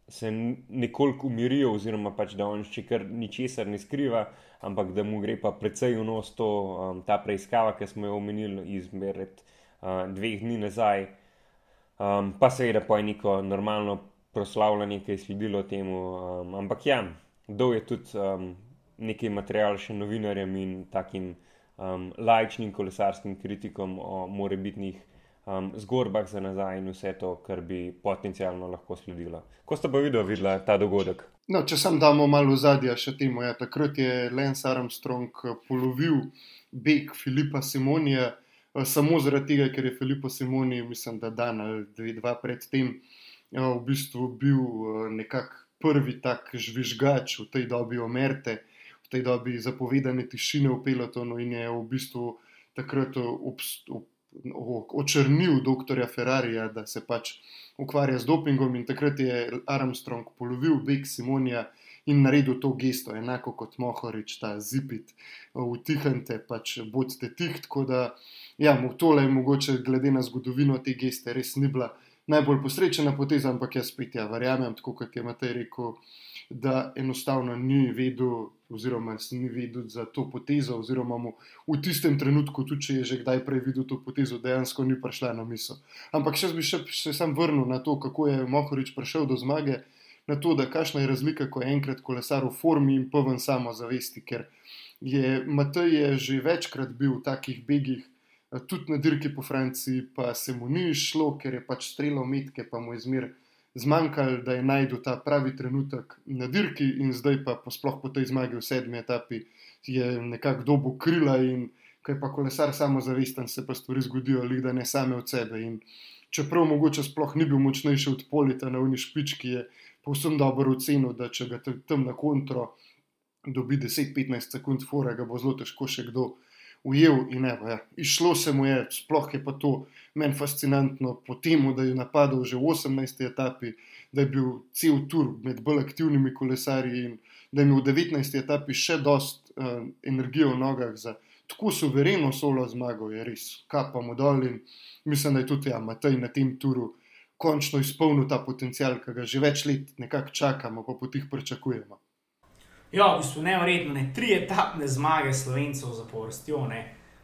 se nekoliko umirijo, oziroma pač, da on še kar ničesar ne skriva, ampak da mu gre pa precej v nos to, um, ta preiskava, ki smo jo omenili izmed uh, dveh dni nazaj. Um, pa seveda pa je neko normalno proslavljanje, ki je sledilo temu. Um, ampak ja, kdo je tudi um, nekaj materiala še novinarjem in takim um, lajčnim kolesarskim kritikom o morebitnih um, zgodbah za nazaj in vse to, kar bi potencialno lahko sledilo. Ko ste pa videli ta dogodek? No, če sem damo malo zadja še temu, ja, takrat je Lance Armstrong eh, polovil beg Filipa Simonija. Eh, samo zaradi tega, ker je Filipo Simoni, mislim, da dan ali dve, dva predtem, eh, v bistvu bil nekako prvi tak žvižgač v tej dobi omerte, v tej dobi zapovedane tišine v pelotonu in je v bistvu takrat očrnil dr. Ferrarija, da se pač ukvarja z dopingom in takrat je Armstrong polovil beg Simonija. In naredil to gesto, enako kot Mohorič, ta zipit, utihnite, pač bodite tih. Tako da, ja, tole je mogoče, glede na zgodovino te geste, res ni bila najbolj posrečena poteza, ampak jaz spet ja, verjamem, tako kot je Matej rekel, da enostavno ni vedel, oziroma se ni vedel za to potezo, oziroma mu v tistem trenutku, tudi če je že kdaj prej videl to potezo, dejansko ni prišla na misel. Ampak še bi še, še sam vrnil na to, kako je Mohorič prišel do zmage, na to, da kakšna je razlika, ko je enkrat kolesar v formi in poven samozavesti, ker je Matej je že večkrat bil v takih begih. Tudi na dirki po Franciji, pa se mu ni šlo, ker je pač streljal metke, pa mu je zmeraj zmanjkalo, da je najdel ta pravi trenutek na dirki, in zdaj pa sploh po tej zmagi v sedmi etapi je nekako dobo krila in kaj pa kolesar samozavesten, se pa stvari zgodijo, ali da ne same od sebe. In čeprav mogoče sploh ni bil močnejši od Polita na Uni špički, je povsem dobro ocenil, da če ga tam na kontro dobi 10-15 sekund, fora ga bo zelo težko še kdo ujel. In evo, ja, išlo se mu je, sploh je pa to meni fascinantno, po tem, da je napadal že v 18. etapi, da je bil cel tur med bolj aktivnimi kolesarji in da je imel v 19. etapi še dost uh, energije v nogah za tako suvereno solo zmago, je res kapamo dol in mislim, da je tudi ja, Matej na tem turu končno izpolnil ta potencial, ki ga že več let nekako čakamo, pa po tih pričakujemo. Ja, v bistvu nevrjetno, ne. tri etapne zmage slovencev za porstjo.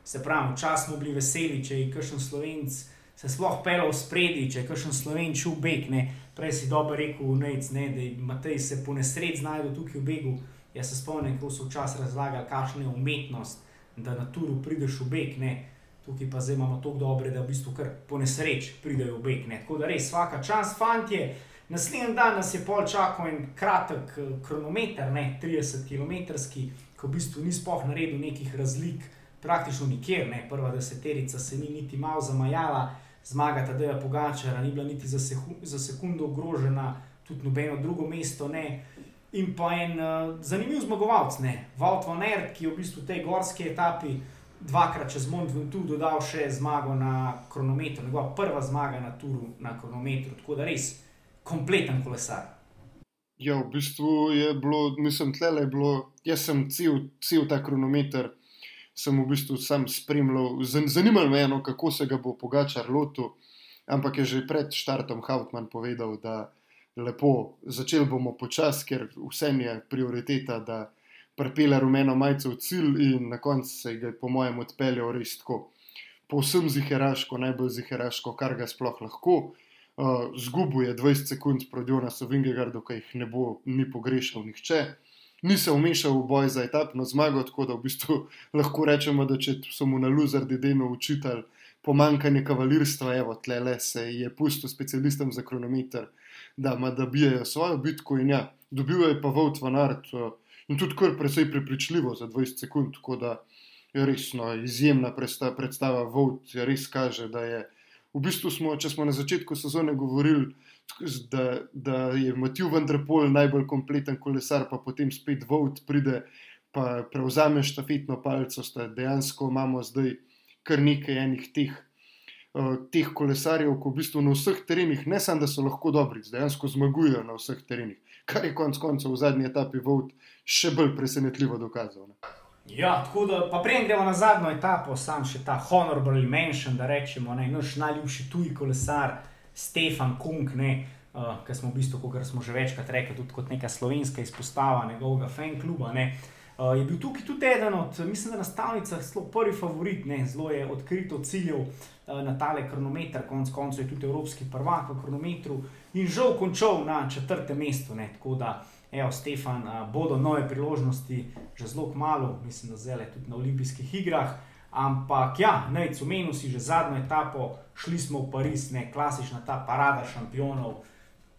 Se pravi, včasih smo bili veseli, če je kakšen slovenc se sploh pel v spredi, če je kakšen slovenč v beg. Ne. Prej si dobro rekel, Nec, ne, da Matej se po nesreč znajde tukaj v begu. Jaz se spomnim, kako so včasih razlagali, kakšna je umetnost da na turu prideš v beg, ne. tukaj pa zdaj imamo tako dobre, da v bistvu kar po nesreč pridejo v beg. Ne. Tako da res, vsaka čas, fantje. Naslednji dan nas je pol čakal en kratek eh, kronometer, ne, 30 km, ki v bistvu ni spoh naredil nekih razlik, praktično nikjer. Ne. Prva deseterica se ni niti malo zamajala, zmaga ta Deja Pogačara, ni bila niti za, seku, za sekundo ogrožena, tudi nobeno drugo mesto ne in pa en uh, zanimiv zmagovalec, Valt van Ert, ki je v bistvu v tej gorski etapi dvakrat čez Mont Ventoux dodal še zmago na kronometru, njegova prva zmaga na turu na kronometru, tako da res kompleten kolesar. Ja, v bistvu je bilo, mislim, tle je bilo, jaz sem cel, cel ta kronometer. Sem v bistvu sam spremljal, zanimalo me je, no, kako se ga bo Pogačar lotil, ampak je že pred štartom Hautman povedal, da lepo, začeli bomo počasi, ker vsem je prioriteta, da prepele rumeno majico v cilj, in na koncu se je, po mojem, odpeljal res tako, povsem ziheraško, najbolj ziheraško, kar ga sploh lahko. Uh, zgubil je 20 sekund proti Jonasu Vingegardu, ki jih ne bo ni pogrešal nihče. Ni se umešal v boj za etapno zmago, tako da v bistvu lahko rečemo, da če so mu na Luzardi deno učitelj pomankanje kavalirstva, evo, tle le se je pustil specialistom za kronometer, da ima da bijajo svojo bitko in ja, dobil je pa Vought van Art eh, in tudi kar precej prepričljivo za 20 sekund, tako da je resno izjemna predstava Vought, res kaže, da je v bistvu smo, če smo na začetku sezone govorili, da, da je Matiju Vendrpol najbolj kompleten kolesar, pa potem spet Vought pride pa prevzame štafetno palco, da dejansko imamo zdaj kar nekaj enih teh uh, teh kolesarjev, ki v bistvu na vseh terenih, ne samo da so lahko dobri, dejansko zmagujejo na vseh terenih. Kar je konec koncev v zadnji etapi Vod še bolj presenetljivo dokazal. Ne? Ja, tako da pa prej gremo na zadnjo etapo, sam še ta honorable mention, da rečemo, ne, naš najljubši tuji kolesar, Stefan Kunk, ne, uh, ki smo v bistvu, kot smo že večkrat rekli, tudi kot neka slovenska izpostava njegovega fan kluba. Ne, uh, Uh, je bil tukaj tudi eden od, mislim, na stavnicah, zelo prvi favorit, ne, zelo je odkrito ciljev uh, na tale kronometer, konec koncev je tudi evropski prvak v kronometru in žal končal na četrtem mestu. Ne, tako da, evo, Stefan, bodo nove priložnosti že zelo malo, mislim, da zdaj tudi na olimpijskih igrah. Ampak, ja, najc, omenil si že zadnjo etapo, šli smo v Pariz, ne, klasična ta parada šampionov,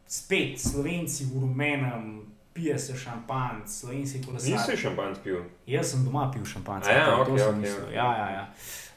spet slovenci v rumenem pije se šampanc, slovenski kolesar. Nisi šampanc pil? Jaz sem doma pil šampanc. Ja, okay, okay, okay. ja, ja, ja.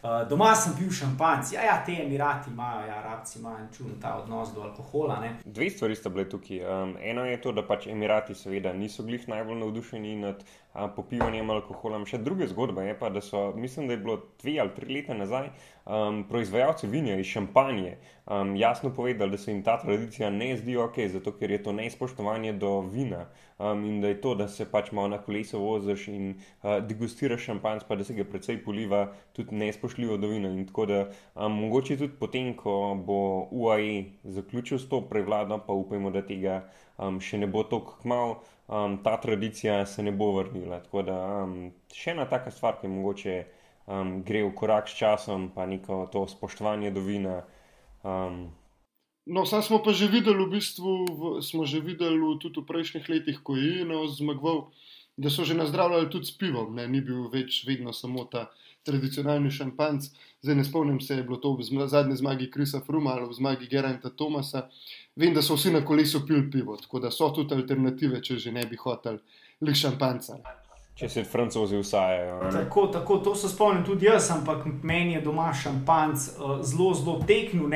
Uh, doma sem pil šampanc, ja, ja, te emirati imajo, ja, rabci imajo čuden ta odnos do alkohola. Ne? Dve stvari sta bile tukaj. Um, eno je to, da pač emirati seveda niso glih najbolj navdušeni nad uh, popivanjem alkohola. Še druga zgodba je pa, da so, mislim, da je bilo dve ali tri leta nazaj, um, proizvajalci vinja iz šampanje um, jasno povedali, da se jim ta tradicija ne zdi ok, zato ker je to neizpoštovanje do vina um, in da je to, da se pač malo na kolesu voziš in uh, degustiraš šampanc, pa da se ga precej poliva, tudi neizpoštljivo do vina. In tako da um, mogoče tudi potem, ko bo UAE zaključil s to prevlado, pa upajmo, da tega um, še ne bo tako kmal, um, ta tradicija se ne bo vrnila. Tako da um, še ena taka stvar, ki mogoče. Um, gre v korak s časom, pa neko to spoštovanje do vina. Um, No, sam smo pa že videli, v bistvu, v, smo že videli tudi v prejšnjih letih, ko je eno zmagoval, da so že nazdravljali tudi s pivom, ne? ni bil več vedno samo ta tradicionalni šampanc. Zdaj ne spomnim se, je bilo to v zadnji zmagi Krisa Fruma ali v zmagi Geranta Tomasa. Vem, da so vsi na kolesu pil pivo, tako da so tudi alternative, če že ne bi hoteli le šampanca. Če se francozi usajajo. Tako, tako, to se spomnim tudi jaz, ampak meni je doma šampanc uh, zelo, zelo teknil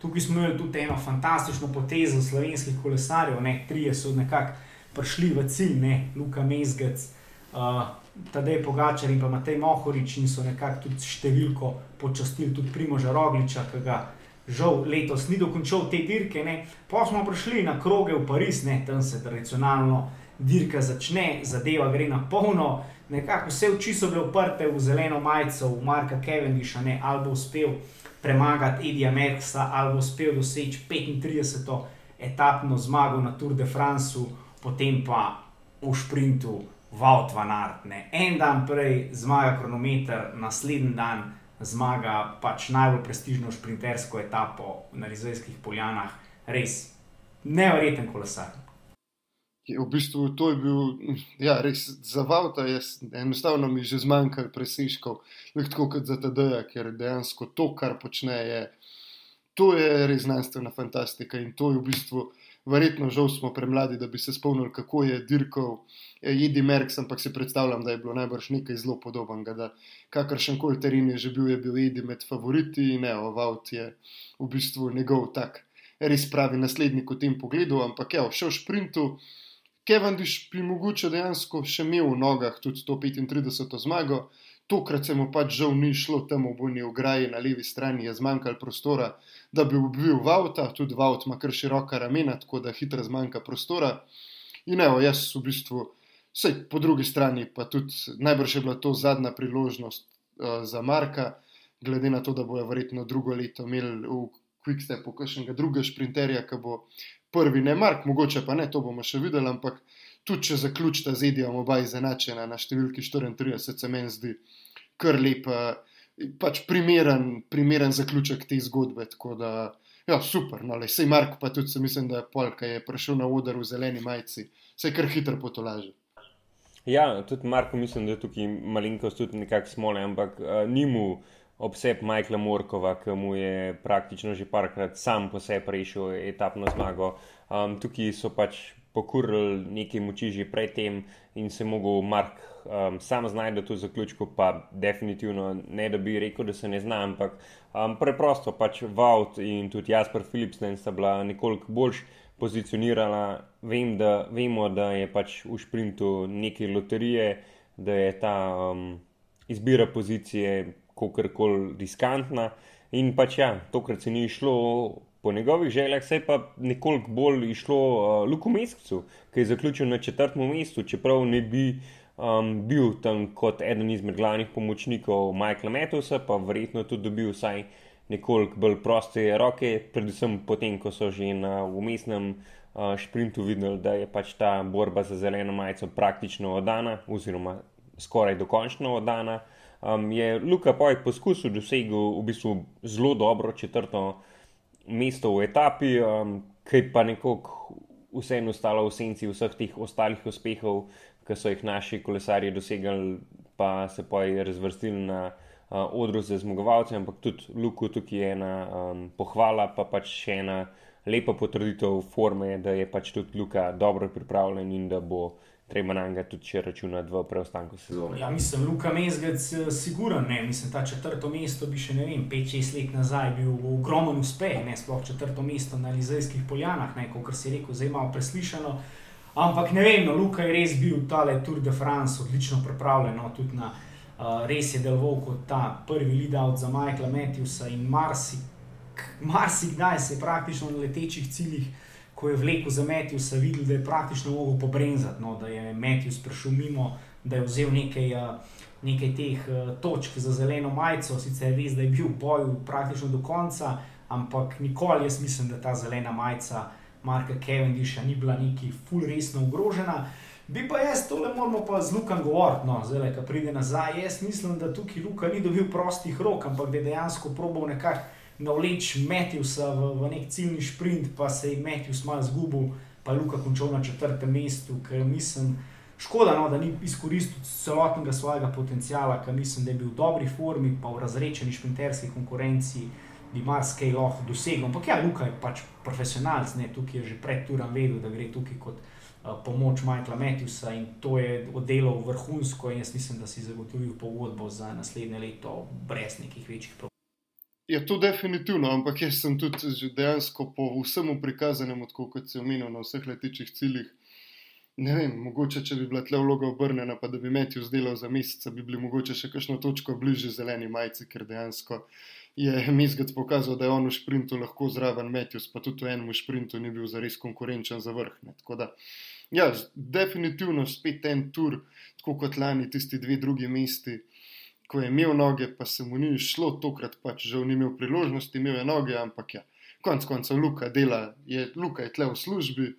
Tukaj smo imeli tudi eno fantastično potezo slovenskih kolesarjev, ne, trije so nekako prišli v cilj, ne, Luka Mezgec, uh, Tadej Pogačar in pa Matej Mohorič in so nekako tudi številko počastili tudi Primoža Rogliča, ki ga žal letos ni dokončal te dirke. Ne. Pa smo prišli na kroge v Pariz, ne, tam se tradicionalno dirka začne, zadeva gre na polno, nekako vse oči so bile uprte v zeleno majico, v Marka Kevendisha, ne, ali bo uspel premagati Edija Merksa, ali bo uspel doseči 35. etapno zmago na Tour de France, potem pa v sprintu Vaut van Art. Ne. En dan prej zmaga kronometer, naslednji dan zmaga pač najbolj prestižno sprintersko etapo na Rizajskih poljanah. Res nevreten kolesar. V bistvu to je bil, ja, res za Vauta, enostavno mi že zmanjkalo presežkov, tako kot za TD, ker dejansko to, kar počne, je, to je res znanstvena fantastika in to je v bistvu verjetno žal smo premladi, da bi se spomnili, kako je dirkal Jedi Merks, ampak si predstavljam, da je bilo najbrž nekaj zelo podobnega. Kakršen koli teren je že bil, je bil Jedi med favoriti in ne, Ovaut je v bistvu njegov tak res pravi naslednik v tem pogledu, ampak ja, še v sprintu. Kevin Diš bi mogoče dejansko še imel v nogah tudi 135 zmago, tokrat se mu pač žal ni šlo tam v bojni ograji na levi strani, je zmanjkalo prostora, da bi bil Vauta, tudi Vaut ima kar široka ramena, tako da hitro zmanjka prostora. In evo, jaz v bistvu, vse po drugi strani, pa tudi najbrž je bila to zadnja priložnost uh, za Marka, glede na to, da bojo verjetno drugo leto imeli v Quickstepu kakšnega drugega sprinterja, ki bo prvi, ne Mark, mogoče pa ne, to bomo še videli, ampak tudi če zaključita z Edijem oba izenačena na številki 34, se meni zdi kar lep, pač primeren, primeren zaključek te zgodbe. Ja, super, no, le sej Mark, pa tudi se mislim, da je Polka je prišel na oder v zeleni majici, se kar hitro potolaže. Ja, tudi Marko, mislim, da je tukaj malenkost tudi nekako smole, ampak uh, ni mu obseb Majkla Morkova, ki mu je praktično že parkrat sam po sebi rešil etapno zmago. Um, tukaj so pač pokurili nekaj moči že predtem in se mogel Mark um, sam znajti v zaključku, pa definitivno ne da bi rekel, da se ne zna, ampak um, preprosto pač Vaut in tudi Jasper Philipsen sta bila nekoliko bolj pozicionirana. Vem, da, vemo, da je pač v sprintu nekaj loterije, da je ta um, izbira pozicije kako koli riskantna. In pač ja, tokrat se ni išlo po njegovih željah, se je pa nekoliko bolj išlo uh, Luku Mescu, ki je zaključil na četrtem mestu, čeprav ne bi um, bil tam kot eden izmed glavnih pomočnikov Michaela Metusa, pa verjetno tudi dobil vsaj nekoliko bolj proste roke, predvsem potem, ko so že na umestnem uh, šprintu videli, da je pač ta borba za zeleno majico praktično oddana, oziroma skoraj dokončno oddana. Um, je Luka Pojk poskusil dosegati v bistvu zelo dobro četrto mesto v etapi, um, ki pa nekako vseeno ostalo v senci vseh teh ostalih uspehov, ki so jih naši kolesarji dosegali, pa se pa je razvrstili na uh, odru za zmagovalce, ampak tudi Luku tukaj je ena um, pohvala, pa pač še ena lepa potrditev forme, da je pač tudi Luka dobro pripravljen in da bo treba na njega tudi če računati v preostanku sezone. Ja, mislim, Luka Mezgec, eh, siguren, ne, mislim, ta četrto mesto bi še ne vem, 5-6 let nazaj bil ogromen uspeh, ne, sploh četrto mesto na Lizejskih poljanah, ne, kot si rekel, zdaj malo preslišano. Ampak ne vem, no, Luka je res bil tale Tour de France, odlično pripravljen, no, tudi na uh, res je deloval kot ta prvi lead-out za Michaela Matthewsa in marsikdaj marsi se je praktično na letečih ciljih ko je vlekel za Matthews, videl, da je praktično mogel pobrenzati, no, da je Matthews prišel mimo, da je vzel nekaj, eh, nekaj teh eh, točk za zeleno majico. Sicer res, da je bil v boju praktično do konca, ampak nikoli jaz mislim, da ta zelena majica Marka Kevendisha ni bila neki full resno ogrožena. Bi pa jaz tole moramo pa z Lukom govoriti, no, zdaj, ko pride nazaj. Jaz mislim, da tukaj Luka ni dobil prostih rok, ampak da je dejansko probal nekako navleč Matthewsa v, v nek ciljni sprint, pa se je Matthews malo zgubil, pa je Luka končal na četrtem mestu, ker mislim, škoda, no, da ni izkoristil celotnega svojega potenciala, ker mislim, da je bil v dobri formi, pa v razrečeni šprinterski konkurenci. Bi marsikaj lahko dosegel, ampak ja, Luka je pač profesionalc, ne, tukaj je že pred turam vedel, da gre tukaj kot pomoč Michaela Matthewsa in to je oddelal vrhunsko jaz mislim, da si zagotovil pogodbo za naslednje leto brez nekih večjih problemov. Je to definitivno, ampak jaz sem tudi dejansko po vsemu prikazanem, kot se omenil na vseh letičih ciljih. Ne vem, mogoče če bi bila tle vloga obrnjena, pa da bi Metju zdelal za mesec, bi bili mogoče še kakšno točko bližje zeleni majici, ker dejansko je Mizgad pokazal, da je on v sprintu lahko zraven Metjus, pa tudi v enem sprintu ni bil zares konkurenčen za vrh. Da, ja, definitivno spet en tur, tako kot lani tisti dve drugi mesti. Ko je imel noge, pa se mu ni šlo, tokrat pač žal ni imel priložnosti, imel je noge, ampak ja, konec koncev Luka dela, je Luka je tle v službi,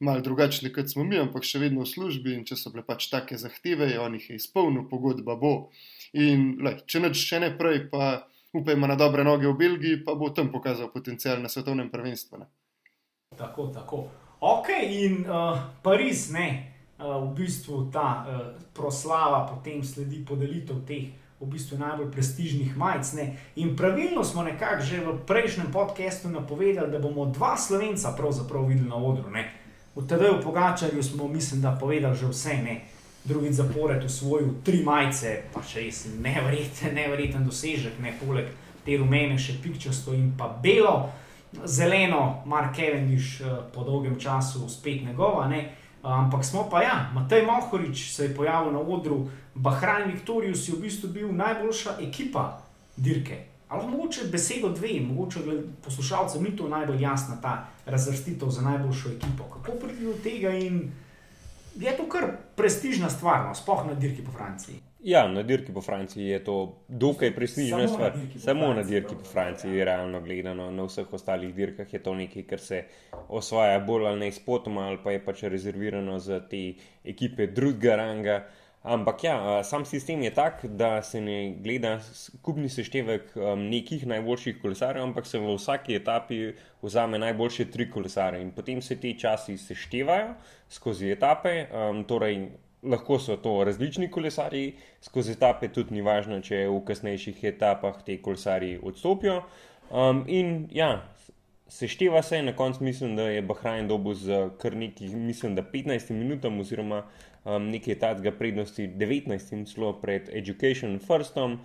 malo drugačni, kot smo mi, ampak še vedno v službi in če so bile pač take zahteve, je on jih je izpolnil, pogodba bo. In lej, če neč še ne prej, pa upajmo na dobre noge v Belgiji, pa bo tam pokazal potencial na svetovnem prvenstvu. Tako, tako. Ok, in uh, Pariz, ne, uh, v bistvu ta uh, proslava, potem sledi podelitev teh. V bistvu najbolj prestižnih majic. Ne? In pravilno smo nekako že v prejšnjem podkastu napovedali, da bomo dva slovenca pravzaprav videli na odru. Ne? V TD-ju Pogačarju smo, mislim, da povedali že vse, ne. Drugi zapored v svoju tri majice, pa še res nevreten, nevreten dosežek, ne poleg te rumene, še pikčasto in pa belo, zeleno, Mark Kevendiš eh, po dolgem času spet njegova. Ne. Ampak smo pa, ja, Matej Mohorič se je pojavil na odru, Bahrajn Viktorijus je v bistvu bil najboljša ekipa dirke. Ali mogoče besedo dve, mogoče poslušalcem ni to najbolj jasna ta razvrstitev za najboljšo ekipo. Kako priti do tega in je to kar prestižna stvar, no, spoh na dirki po Franciji? Ja, na dirki po Franciji je to dokaj prestižna Samo stvar. na po Samo na Franciji, dirki po Franciji, ja. realno gledano, na vseh ostalih dirkah je to nekaj, kar se osvaja bolj ali ne spotoma, ali pa je pač rezervirano za te ekipe drugega ranga. Ampak ja, sam sistem je tak, da se ne gleda skupni seštevek nekih najboljših kolesarjev, ampak se v vsaki etapi vzame najboljše tri kolesare in potem se ti časi seštevajo skozi etape. Torej, lahko so to različni kolesarji, skozi etape tudi ni važno, če v kasnejših etapah te kolesarji odstopijo. Um, in ja, sešteva se, na koncu mislim, da je Bahrajn dobil z kar nekaj, mislim, da 15 minutami oziroma um, nekaj tacga prednosti 19 celo pred Education Firstom.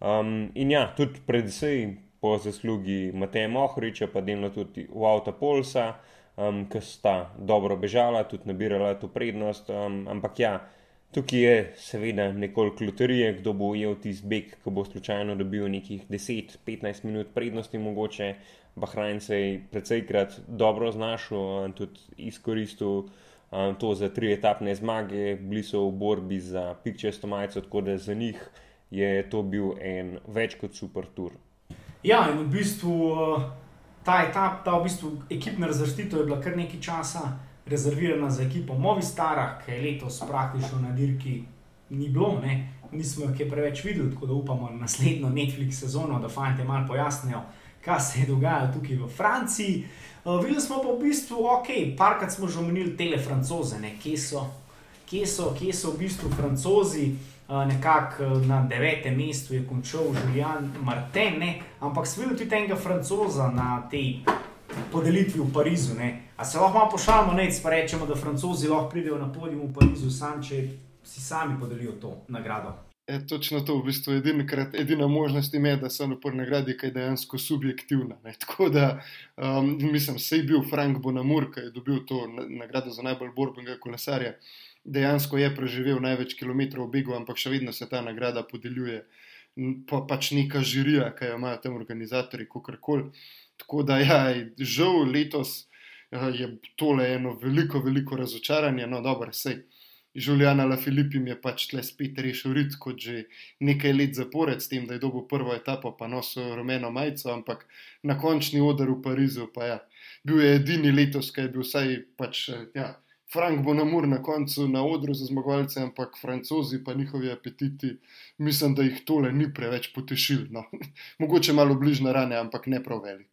Um, in ja, tudi predvsej po zaslugi Mateja Mohoriča, pa delno tudi v Avta Polsa, um, ki sta dobro bežala, tudi nabirala to prednost. Um, ampak ja, tukaj je seveda nekoliko loterije, kdo bo ujel tisti beg, ki bo slučajno dobil nekih 10-15 minut prednosti mogoče. Bahrajn se je precejkrat dobro znašel in tudi izkoristil um, to za tri etapne zmage, bili so v borbi za pikčesto majico, tako da za njih je to bil en več kot super tur. Ja, in v bistvu uh, ta etap, ta v bistvu ekipna razvrstitev je bila kar nekaj časa rezervirana za ekipo Movistara, ki je letos praktično na dirki ni bilo, ne? nismo jih preveč videli, tako da upamo na naslednjo Netflix sezono, da fanti malo pojasnijo, kaj se je dogajalo tukaj v Franciji. Uh, videli smo pa v bistvu, ok, parkrat smo že omenili tele francoze, ne? kje so, kje so, kje so v bistvu francozi. Uh, Nekako uh, na devetem mestu je končal Julian Martin, ne? ampak videli tudi enega francoza na tej podelitvi v Parizu. Ne? A se lahko malo pošalimo, ne pa rečemo, da francozi lahko pridejo na podium v Parizu, sam če si sami podelijo to nagrado. Je točno to, v bistvu edinkrat, edina možnost je, da se po nagradi, ki je dejansko subjektivna. Ne. Tako da, um, mislim, se je bil Frank Bonamur, ki je dobil to na- nagrado za najbolj borbenega kolesarja. Dejansko je preživel največ kilometrov v begu, ampak še vedno se ta nagrada podeljuje. Pa pač neka žirija, ki jo imajo tam organizatori, kako koli. Tako da, ja, žal letos eh, je tole eno veliko, veliko razočaranje. No, dobro, sej. Žulijana La Filipim je pač tle spet rešil rit, kot že nekaj let zapored, s tem, da je dobil prvo etapo, pa nosil rumeno majico, ampak na končni oder v Parizu, pa ja, bil je edini letos, ki je bil vsaj pač, ja, Frank Bonamur na koncu na odru za zmagovalce, ampak francozi pa njihovi apetiti, mislim, da jih tole ni preveč potešil. No. Mogoče malo bližnje rane, ampak ne prav velik.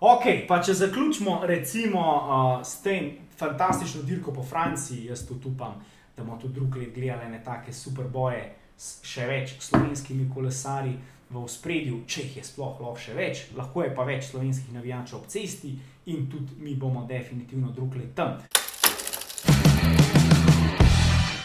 Ok, pa če zaključimo recimo uh, s tem fantastično dirko po Franciji, jaz tudi upam, da bomo tudi drugi let gledali ne take super boje s še več slovenskimi kolesarji v spredju, če jih je sploh lahko še več, lahko je pa več slovenskih navijačev ob cesti in tudi mi bomo definitivno drugi let tam.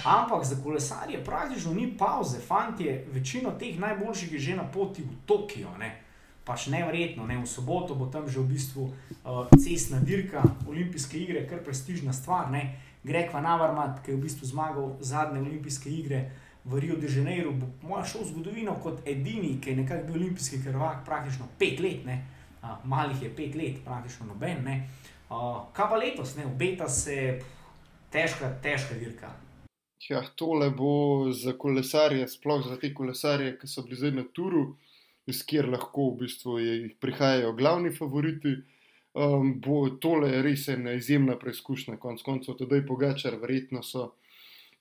Ampak za kolesarje praktično ni pauze, fanti, večino teh najboljših je že na poti v Tokio. Ne? pač nevrjetno. Ne? V soboto bo tam že v bistvu uh, cestna dirka, olimpijske igre, kar prestižna stvar. Ne? Greg Van Avermaet, ki je v bistvu zmagal zadnje olimpijske igre v Rio de Janeiro, bo moja šel v zgodovino kot edini, ki je nekako bil olimpijski krvak praktično pet let, uh, malih je pet let, praktično noben. Uh, kaj pa letos, ne? obeta se težka, težka dirka. Ja, tole bo za kolesarje, sploh za te kolesarje, ki so bili zdaj na turu, iz kjer lahko v bistvu prihajajo glavni favoriti. Um, bo tole res ena izjemna preizkušnja, konec koncev, tudi Pogačar, verjetno so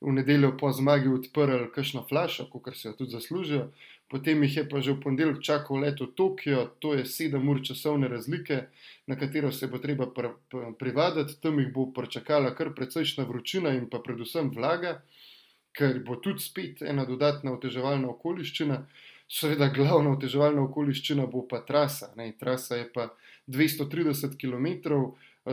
v nedeljo po zmagi odprli kakšno flašo, kot se jo tudi zaslužijo. Potem jih je pa že v ponedeljek čakal let v Tokio, to je sedem ur časovne razlike, na katero se bo treba pr pr privaditi, tam jih bo pričakala kar precejšna vročina in pa predvsem vlaga, ker bo tudi spet ena dodatna oteževalna okoliščina. Seveda, glavna oteževalna okoliščina bo pa trasa. Ne? Trasa je pa 230 km,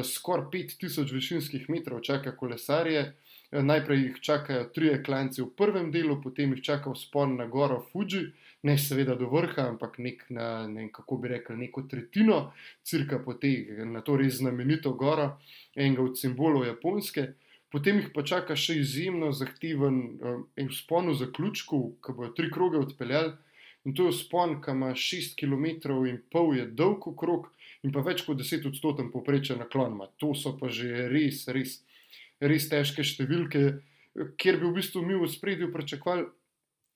skoraj 5000 višinskih metrov, čaka kolesarje. Eh, najprej jih čakajo trije klanci v prvem delu, potem jih čaka vzpon na goro Fuji, ne seveda do vrha, ampak nek na, ne, kako bi rekel, neko tretjino, crka po tej, na to res znamenito goro, enega od simbolov Japonske. Potem jih pa čaka še izjemno zahteven eh, vzpon v zaključku, ki bojo tri kroge odpeljali. In to je vzpon, ki ima 6 km in pol, je dolg krog in pa več kot 10 odstoten poprečen naklon. To so pa že res, res res težke številke, kjer bi v bistvu mi v spredju pričakovali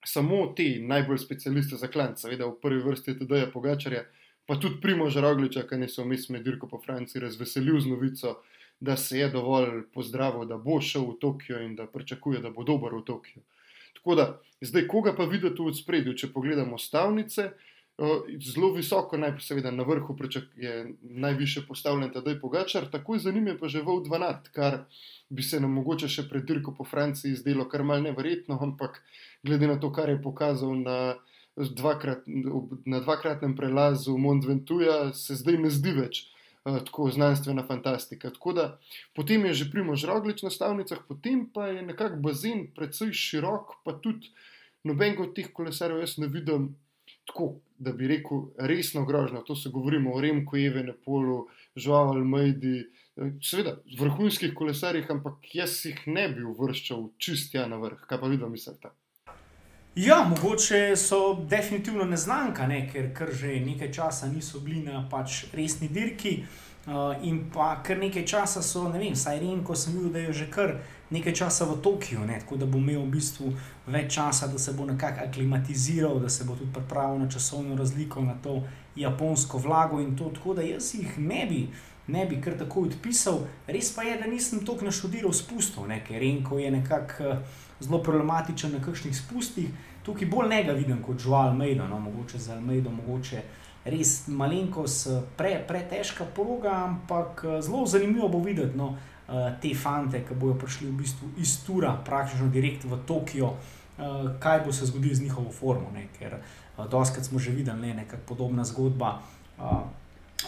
samo te najbolj specialiste za klan, seveda v prvi vrsti tudi je Pogačarja, pa tudi Primož Rogliča, ki so vmes med dirko po Franciji razveselil z novico, da se je dovolj pozdravil, da bo šel v Tokio in da pričakuje, da bo dober v Tokio. Tako da, zdaj koga pa videti v spredju, če pogledamo stavnice, zelo visoko, najprej seveda na vrhu je najviše postavljen tedaj Pogačar, takoj za njim je pa že v 12, kar bi se nam mogoče še pred dirko po Franciji zdelo kar mal neverjetno, ampak glede na to, kar je pokazal na, dvakrat, na dvakratnem prelazu Mont Ventuja, se zdaj ne zdi več. Tako znanstvena fantastika. Tako da potem je že primož roglič na stavnicah, potem pa je nekako bazen precej širok, pa tudi noben od teh kolesarjev jaz ne vidim tako, da bi rekel, resno grožnjo. To se govorimo o Remku, Evenu, Polu, Žuvalu, Mejdi, seveda vrhunskih kolesarjih, ampak jaz jih ne bi uvrščal čistja na vrh. Kaj pa vidim, mislite? Ja, mogoče so definitivno neznanka, ne? ker kar že nekaj časa niso bili na pač resni dirki. Uh, in pa kar nekaj časa so, ne vem, saj Renko sem videl, da je že kar nekaj časa v Tokiu, ne? tako da bo imel v bistvu več časa, da se bo nekako aklimatiziral, da se bo tudi pripravil na časovno razliko, na to japonsko vlago in to. Tako da jaz jih ne bi, ne bi kar tako odpisal. Res pa je, da nisem toliko naštudiral spustov, ne? ker Renko je nekako eh, zelo problematičen na kakšnih spustih. Tukaj bolj ne ga vidim kot žuval Almeida, no? mogoče za Almeido, mogoče. Res malenkost, pre, pretežka proga, ampak eh, zelo zanimivo bo videti. No, uh, te fante, ki bodo prišli v bistvu iz Tura, praktično direkt v Tokio, uh, kaj bo se zgodilo z njihovo formo. Ne? Ker uh, doskrat smo že videli ne, nekakšna podobna zgodba. Uh,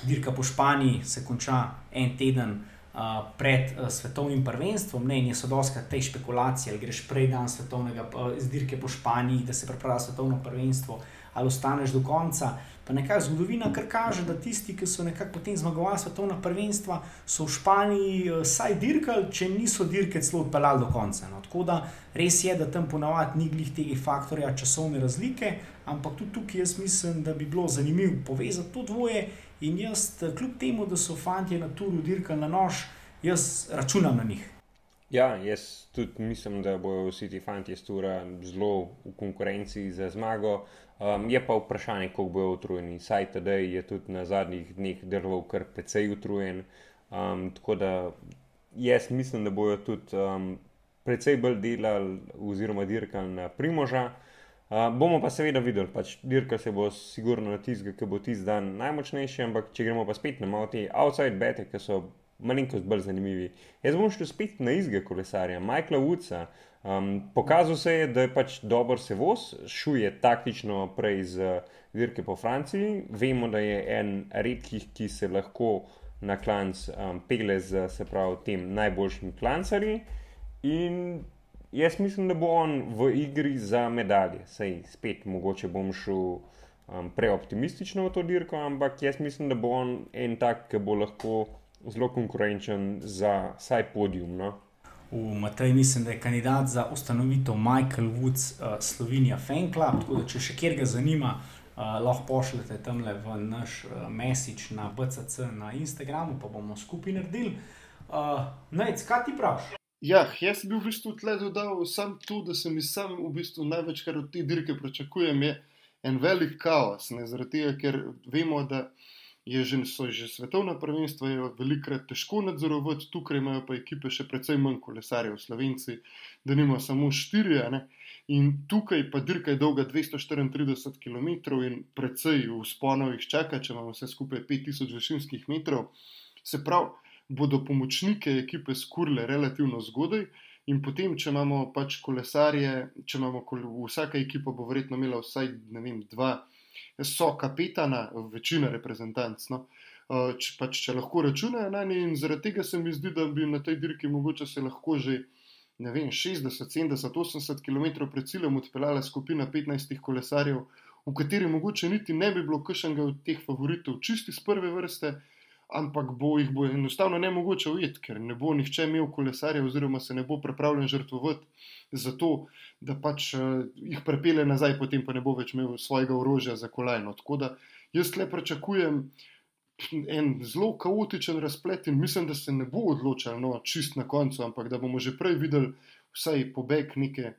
dirka po Španiji se konča en teden. Uh, pred uh, svetovnim prvenstvom, ne, in so doskrat te špekulacije, ali greš prej dan svetovnega uh, zdirke po Španiji, da se pripravlja svetovno prvenstvo, ali ostaneš do konca. Pa nekaj zgodovina, kar kaže, da tisti, ki so nekako potem zmagovali svetovna prvenstva, so v Španiji uh, saj dirkali, če niso dirke celo odpeljali do konca. No. Tako da res je, da tam ponavadi ni glih tega faktorja časovne razlike, ampak tudi tukaj jaz mislim, da bi bilo zanimivo povezati to dvoje. In jaz, kljub temu, da so fanti na turu dirkali na nož, jaz računam na njih. Ja, jaz tudi mislim, da bodo vsi ti fanti iz Tura zelo v konkurenci za zmago. Um, je pa vprašanje, koliko bojo utrujeni. Saj tedaj je tudi na zadnjih dneh deloval kar precej utrujen. Um, tako da jaz mislim, da bojo tudi um, precej bolj delali oziroma dirkali na primoža. Uh, bomo pa seveda videli, pač dirka se bo sigurno na tizga, ki bo tisti dan najmočnejši, ampak če gremo pa spet na malo te outside bete, ki so malenkost bolj zanimivi. Jaz bom šel spet na izge kolesarja, Michaela Woodsa. Um, pokazal se je, da je pač dober se voz, šuje taktično prej z dirke po Franciji. Vemo, da je en redkih, ki se lahko na klanc um, pele z se pravi tem najboljšim klancarji. In jaz mislim, da bo on v igri za medalje. Sej spet mogoče bom šel um, preoptimistično v to dirko, ampak jaz mislim, da bo on en tak, ki bo lahko zelo konkurenčen za vsaj podium. No? V Matej mislim, da je kandidat za ustanovitev Michael Woods uh, Slovenija Fan Club. Tako da, če še kjer ga zanima, uh, lahko pošljete tam le v naš uh, mesič na BCC na Instagramu, pa bomo skupaj naredili. Uh, Nec, kaj ti praviš? Ja, jaz bi v bistvu tle dodal samo to, da se mi sam v bistvu največ, kar od te dirke pričakujem, je en velik kaos. Ne, zaradi tega, ker vemo, da je že, že svetovna prvenstva, je velikrat težko nadzorovati, tukaj imajo pa ekipe še precej manj kolesarjev, slovenci, da nima samo štiri. In tukaj pa dirka je dolga 234 km in precej v sponov jih čaka, če imamo vse skupaj 5000 višinskih metrov. Se pravi, bodo pomočnike ekipe skurle relativno zgodaj. In potem, če imamo pač kolesarje, če imamo kol vsaka ekipa, bo verjetno imela vsaj vem, dva, so kapetana, večina reprezentanc. No? Če, pač, če lahko računajo na njih, in zaradi tega se mi zdi, da bi na tej dirki mogoče se lahko že vem, 60, 70, 80 km pred ciljem odpeljala skupina 15 kolesarjev, v kateri mogoče niti ne bi bilo kakšnega od teh favoritov čisti z prve vrste ampak bo jih bo enostavno ne mogoče ujeti, ker ne bo nihče imel kolesarja, oziroma se ne bo pripravljen žrtvovati za to, da pač uh, jih prepele nazaj, potem pa ne bo več imel svojega orožja za kolajno. Tako da jaz le pričakujem en zelo kaotičen razplet in mislim, da se ne bo odločal no, čist na koncu, ampak da bomo že prej videli vsaj pobeg neke.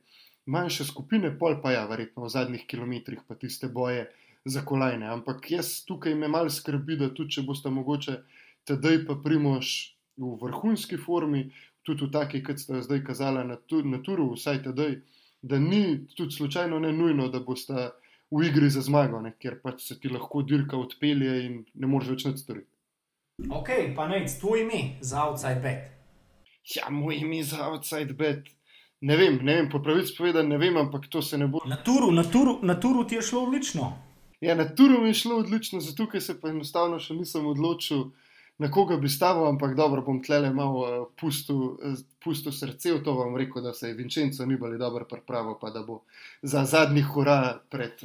Manjše skupine, pol pa ja, verjetno v zadnjih kilometrih, pa tiste boje, za kolajne. Ampak jaz tukaj me malo skrbi, da tudi če boste mogoče tedaj pa primoš v vrhunski formi, tudi v taki, kot ste zdaj kazali na, na turu, vsaj tedaj, da ni tudi slučajno ne nujno, da boste v igri za zmago, ne? ker pač se ti lahko dirka odpelje in ne moreš več nič storiti. Ok, pa nec, tvoj ime za outside bet. Ja, moj ime za outside bet. Ne vem, ne vem, po pravici povedano, ne vem, ampak to se ne bo. Na turu, na turu, na turu ti je šlo odlično. Ja, na turu mi je šlo odlično, zato se pa enostavno še nisem odločil, na koga bi stavil, ampak dobro, bom tlele malo uh, pustil, uh, pustil srce v to. Vam rekel, da se je Vincenzo Nibali dobro pripravil, pa da bo za zadnji hura pred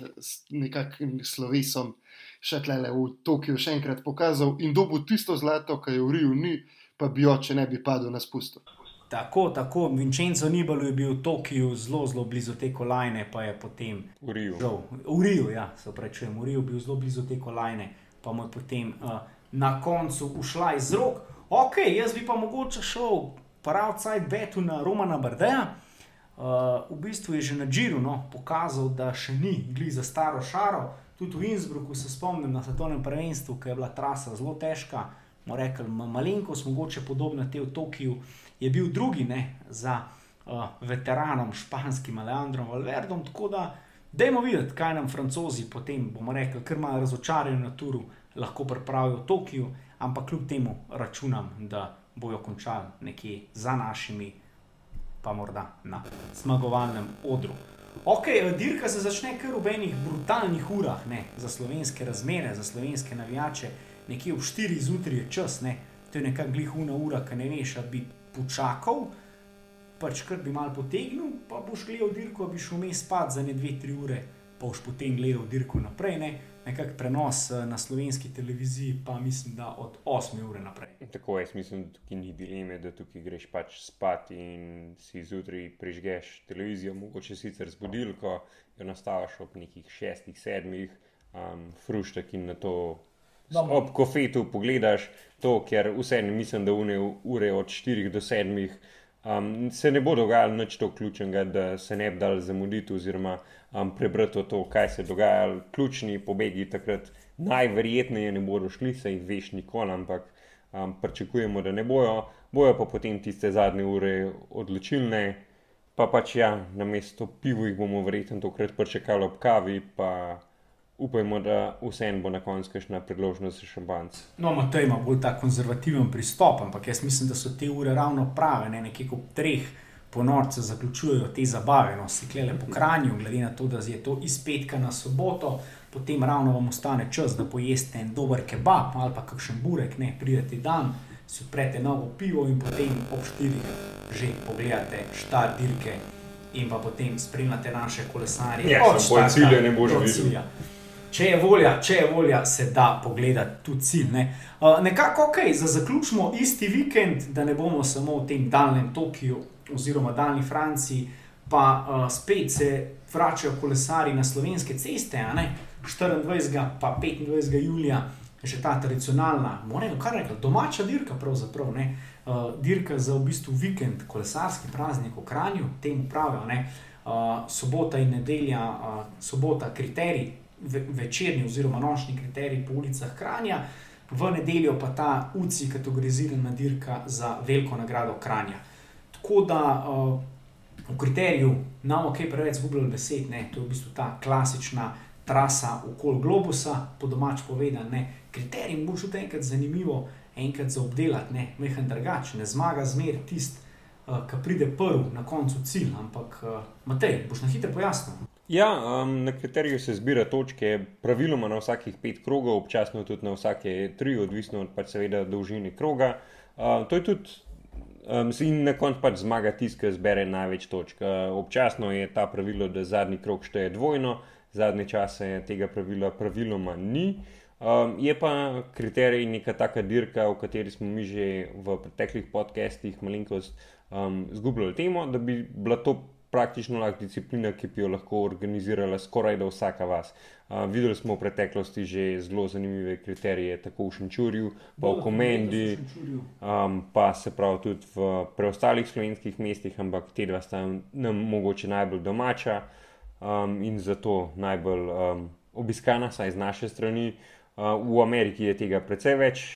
nekakšnim slovesom še tlele v Tokiu še enkrat pokazal in dobil tisto zlato, ki je v Riju ni, pa bi jo, če ne bi padel na spustu. Tako, tako, Vincenzo Nibalo je bil v Tokiu zelo, zelo blizu te kolajne, pa je potem v Riju. Žal, v Riju, ja, se pravi, v Riju bil zelo blizu te kolajne, pa mu je potem uh, na koncu ušla iz rok. Ok, jaz bi pa mogoče šel pravcaj betu na Romana Brdeja. Uh, v bistvu je že na Džiru no, pokazal, da še ni gli za staro šaro. Tudi v Innsbrucku se spomnim na svetovnem prvenstvu, ki je bila trasa zelo težka. Rekli, malenkost, mogoče podobno te v Tokiu je bil drugi ne, za uh, veteranom, španskim Aleandrom Valverdom. Tako da, dajmo videti, kaj nam francozi potem, bomo rekli, ker imajo razočaranje na turu, lahko pripravijo v Tokiu, ampak kljub temu računam, da bojo končali nekje za našimi, pa morda na zmagovalnem odru. Ok, dirka se začne kar v enih brutalnih urah, ne, za slovenske razmere, za slovenske navijače, nekje ob 4 zjutraj je čas, ne, to je nekakšna glihuna ura, ki ne veš, da bi počakal, pač kar bi mal potegnil, pa boš gledal dirko, bi šel vmes spat za ne dve, tri ure, pa boš potem gledal dirko naprej. Ne? Nekak prenos eh, na slovenski televiziji, pa mislim, da od 8 ure naprej. Tako jaz mislim, da tukaj ni dileme, da tukaj greš pač spat in si zjutraj prižgeš televizijo, mogoče sicer zbudilko, jo nastaviš ob nekih 6, 7, um, fruštek in na to Dobro. Ob kofetu pogledaš to, ker vseeno mislim, da une ure od 4 do 7 um, se ne bo dogajalo nič to ključnega, da se ne bi dal zamuditi oziroma um, prebrati to, kaj se dogaja. Ključni pobegi takrat najverjetneje ne bodo šli, se jih veš nikoli, ampak um, pričakujemo, da ne bojo, bojo pa potem tiste zadnje ure odločilne. Pa pač ja, na mesto pivu jih bomo verjetno tokrat pričakali ob kavi, pa upajmo, da vseeno bo na koncu kakšna priložnost za šampanc. No, Matej ima bolj ta konzervativen pristop, ampak jaz mislim, da so te ure ravno prave, ne nekje ob treh. Ponorce zaključujejo te zabave, no, si klele po kranju, glede na to, da je to iz petka na soboto, potem ravno vam ostane čas, da pojeste en dober kebab ali pa kakšen burek, ne pridete dan, si odprete novo pivo in potem ob štirih že pogledate štart dirke in pa potem spremljate naše kolesarje. Ja, od cilja ne boš videl. Če je volja, če je volja, se da pogledati tudi cilj. Ne? Uh, nekako ok, za zaključimo isti vikend, da ne bomo samo v tem daljnem Tokiu oziroma daljni Franciji, pa uh, spet se vračajo kolesari na slovenske ceste, 24. pa 25. julija, že ta tradicionalna, moramo kar reči, domača dirka, pravzaprav ne. Uh, dirka za v bistvu vikend, kolesarski praznik v Kranju, temu pravijo. Uh, sobota in nedelja, uh, sobota, kriterij, večerni oziroma nočni kriterij po ulicah Kranja, v nedeljo pa ta UCI kategorizirana dirka za veliko nagrado Kranja. Tako da uh, v kriteriju nam ok, preveč zgubljali besed, ne? to je v bistvu ta klasična trasa okoli globusa, po domač povedan, ne? kriterij bo šel enkrat zanimivo, enkrat za obdelati, ne mehen drugač, ne zmaga zmer tist, uh, ki pride prvi na koncu cilj, ampak uh, Matej, boš na hitro pojasnil. Ja, um, na katerih se zbira točke, praviloma na vsakih pet krogov, občasno tudi na vsake tri, odvisno od pač seveda dolžine kroga. Uh, to je tudi. Um, in na koncu pač zmaga tisti, ki zbere največ točk. Uh, občasno je ta pravilo, da zadnji krok šteje dvojno, zadnje čase tega pravila praviloma ni. Um, je pa kriterij neka taka dirka, o kateri smo mi že v preteklih podcestih malenkost um, zgubljali temo, da bi bila to praktično lahko disciplina, ki bi jo lahko organizirala skoraj da vsaka vas. Uh, videli smo v preteklosti že zelo zanimive kriterije, tako v Šenčurju, pa v Komendi, um, pa se pravi tudi v preostalih slovenskih mestih, ampak te dva sta nam mogoče najbolj domača um, in zato najbolj um, obiskana, saj z naše strani. Uh, v Ameriki je tega precej več.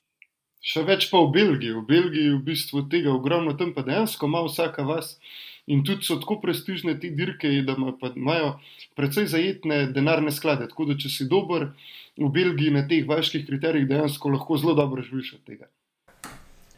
Še več pa v Belgiji. V Belgiji je v bistvu tega ogromno, tam pa dejansko ima vsaka vas. In tudi so tako prestižne te dirke, da imajo precej zajetne denarne sklade. Tako da, če si dober v Belgiji na teh vaških kriterijih, dejansko lahko zelo dobro živiš od tega.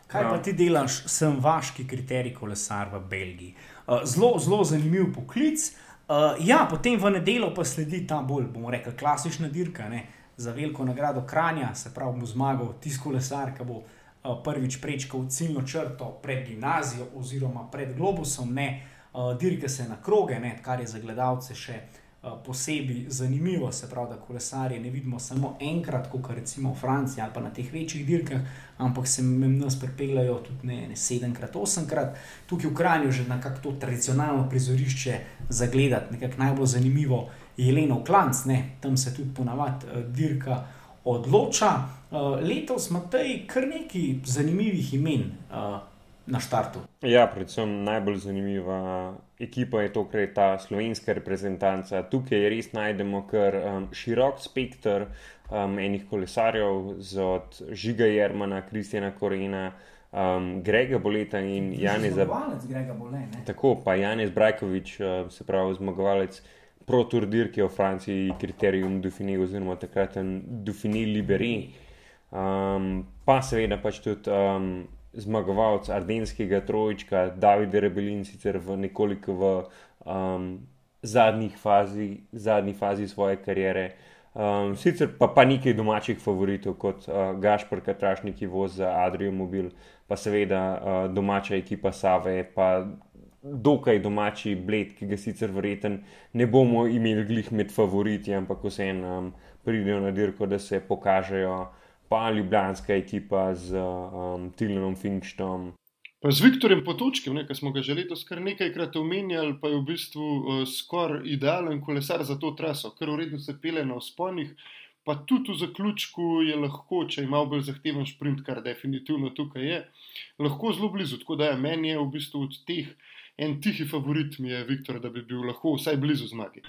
Kaj pa ja. ti delaš, sem vaški kriterij kolesar v Belgiji? Uh, zelo, zelo zanimiv poklic. Uh, ja, potem v nedeljo pa sledi ta bolj, bomo rekli, klasična dirka ne? za veliko nagrado Kranja, se pravi, bo zmagal tisti kolesar, ki bo. Eh, prvič prečkal ciljno črto pred gimnazijo oziroma pred globusom, ne uh, dirke se na kroge, ne, kar je za gledalce še uh, posebej zanimivo. Se pravi, da kolesarje ne vidimo samo enkrat, kot recimo v Franciji ali pa na teh večjih dirkah, ampak se jim nas pripeljajo tudi ne, ne sedemkrat, osemkrat. Tukaj v Kranju že na kakšno tradicionalno prizorišče zagledati, nekako najbolj zanimivo je Jeleno Klanc, ne, tam se tudi ponavadi dirka odloča. Uh, letos ima tej kar nekaj zanimivih imen uh, na štartu. Ja, predvsem najbolj zanimiva ekipa je tokrat ta slovenska reprezentanca. Tukaj res najdemo kar um, širok spektr um, enih kolesarjev, od Žiga Jermana, Kristjana Korena. Um, Grega Boleta in Janez Zbrajkovič. Tako pa Janez Brajkovič, uh, se pravi, zmagovalec uh, proturdir, ki je v Franciji kriterijum Dufini, oziroma takraten Dufini Liberi. Um, pa seveda pač tudi um, zmagovalec Ardenskega trojčka, David Rebelin, sicer v nekoliko v um, zadnji fazi, zadnji fazi svoje kariere. Um, sicer pa, pa nekaj domačih favoritov, kot uh, Gašpor Katrašnik, ki vozi za Adrijo Mobil, pa seveda uh, domača ekipa Save, pa dokaj domači bled, ki ga sicer verjeten ne bomo imeli glih med favoriti, ampak vseeno um, pridejo na dirko, da se pokažejo, pa ljubljanska ekipa z um, Tilnom Finkštom. Pa z Viktorjem Potočkim, ki smo ga že letos kar nekajkrat omenjali, pa je v bistvu uh, skoraj idealen kolesar za to traso, ker uredno se pele na osponih. Pa tudi v zaključku je lahko, če ima bolj zahteven sprint, kar definitivno tukaj je, lahko zelo blizu. Tako da je meni je v bistvu od teh en tihi favorit mi je Viktor, da bi bil lahko vsaj blizu zmagi.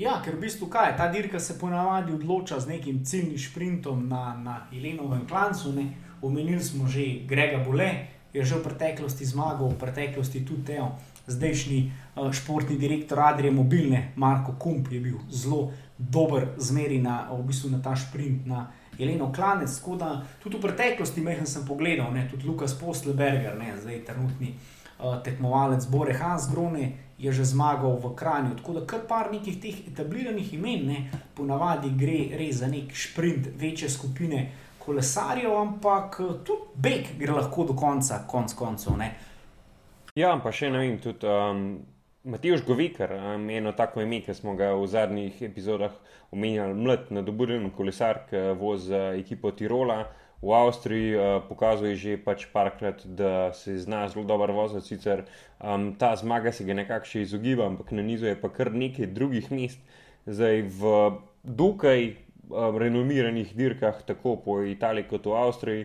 Ja, ker v bistvu kaj, ta dirka se ponavadi odloča z nekim ciljnim sprintom na, na Ilenovem klancu. Ne? Omenili smo že Grega Bole, je že v preteklosti zmagal, v preteklosti tudi Teo, zdajšnji uh, športni direktor Adrije Mobilne, Marko Kump je bil zelo dober zmeri na, v bistvu na ta sprint. Na, Jeleno Klanec, da tudi v preteklosti, mehen sem pogledal, ne, tudi Lukas Postleberger, ne, zdaj trenutni uh, Eh, tekmovalec Bore Hansgrone je že zmagal v Kranju. Tako da kar par nekih teh etabliranih imen, ne, ponavadi gre res za nek sprint večje skupine kolesarjev, ampak eh, tudi Bek gre lahko do konca, konc koncev. Ja, pa še ne vem, tudi um, Matejš Govikar, um, eno tako ime, ki smo ga v zadnjih epizodah omenjali, mlad, nadoburen kolesar, ki vozi ekipo Tirola v Avstriji, uh, pokazuje že pač parkrat, da se zna zelo dobro voziti. Sicer um, ta zmaga se ga nekako še izogiba, ampak na nizu je pa kar nekaj drugih mest, zdaj v dokaj um, renomiranih dirkah, tako po Italiji kot v Avstriji.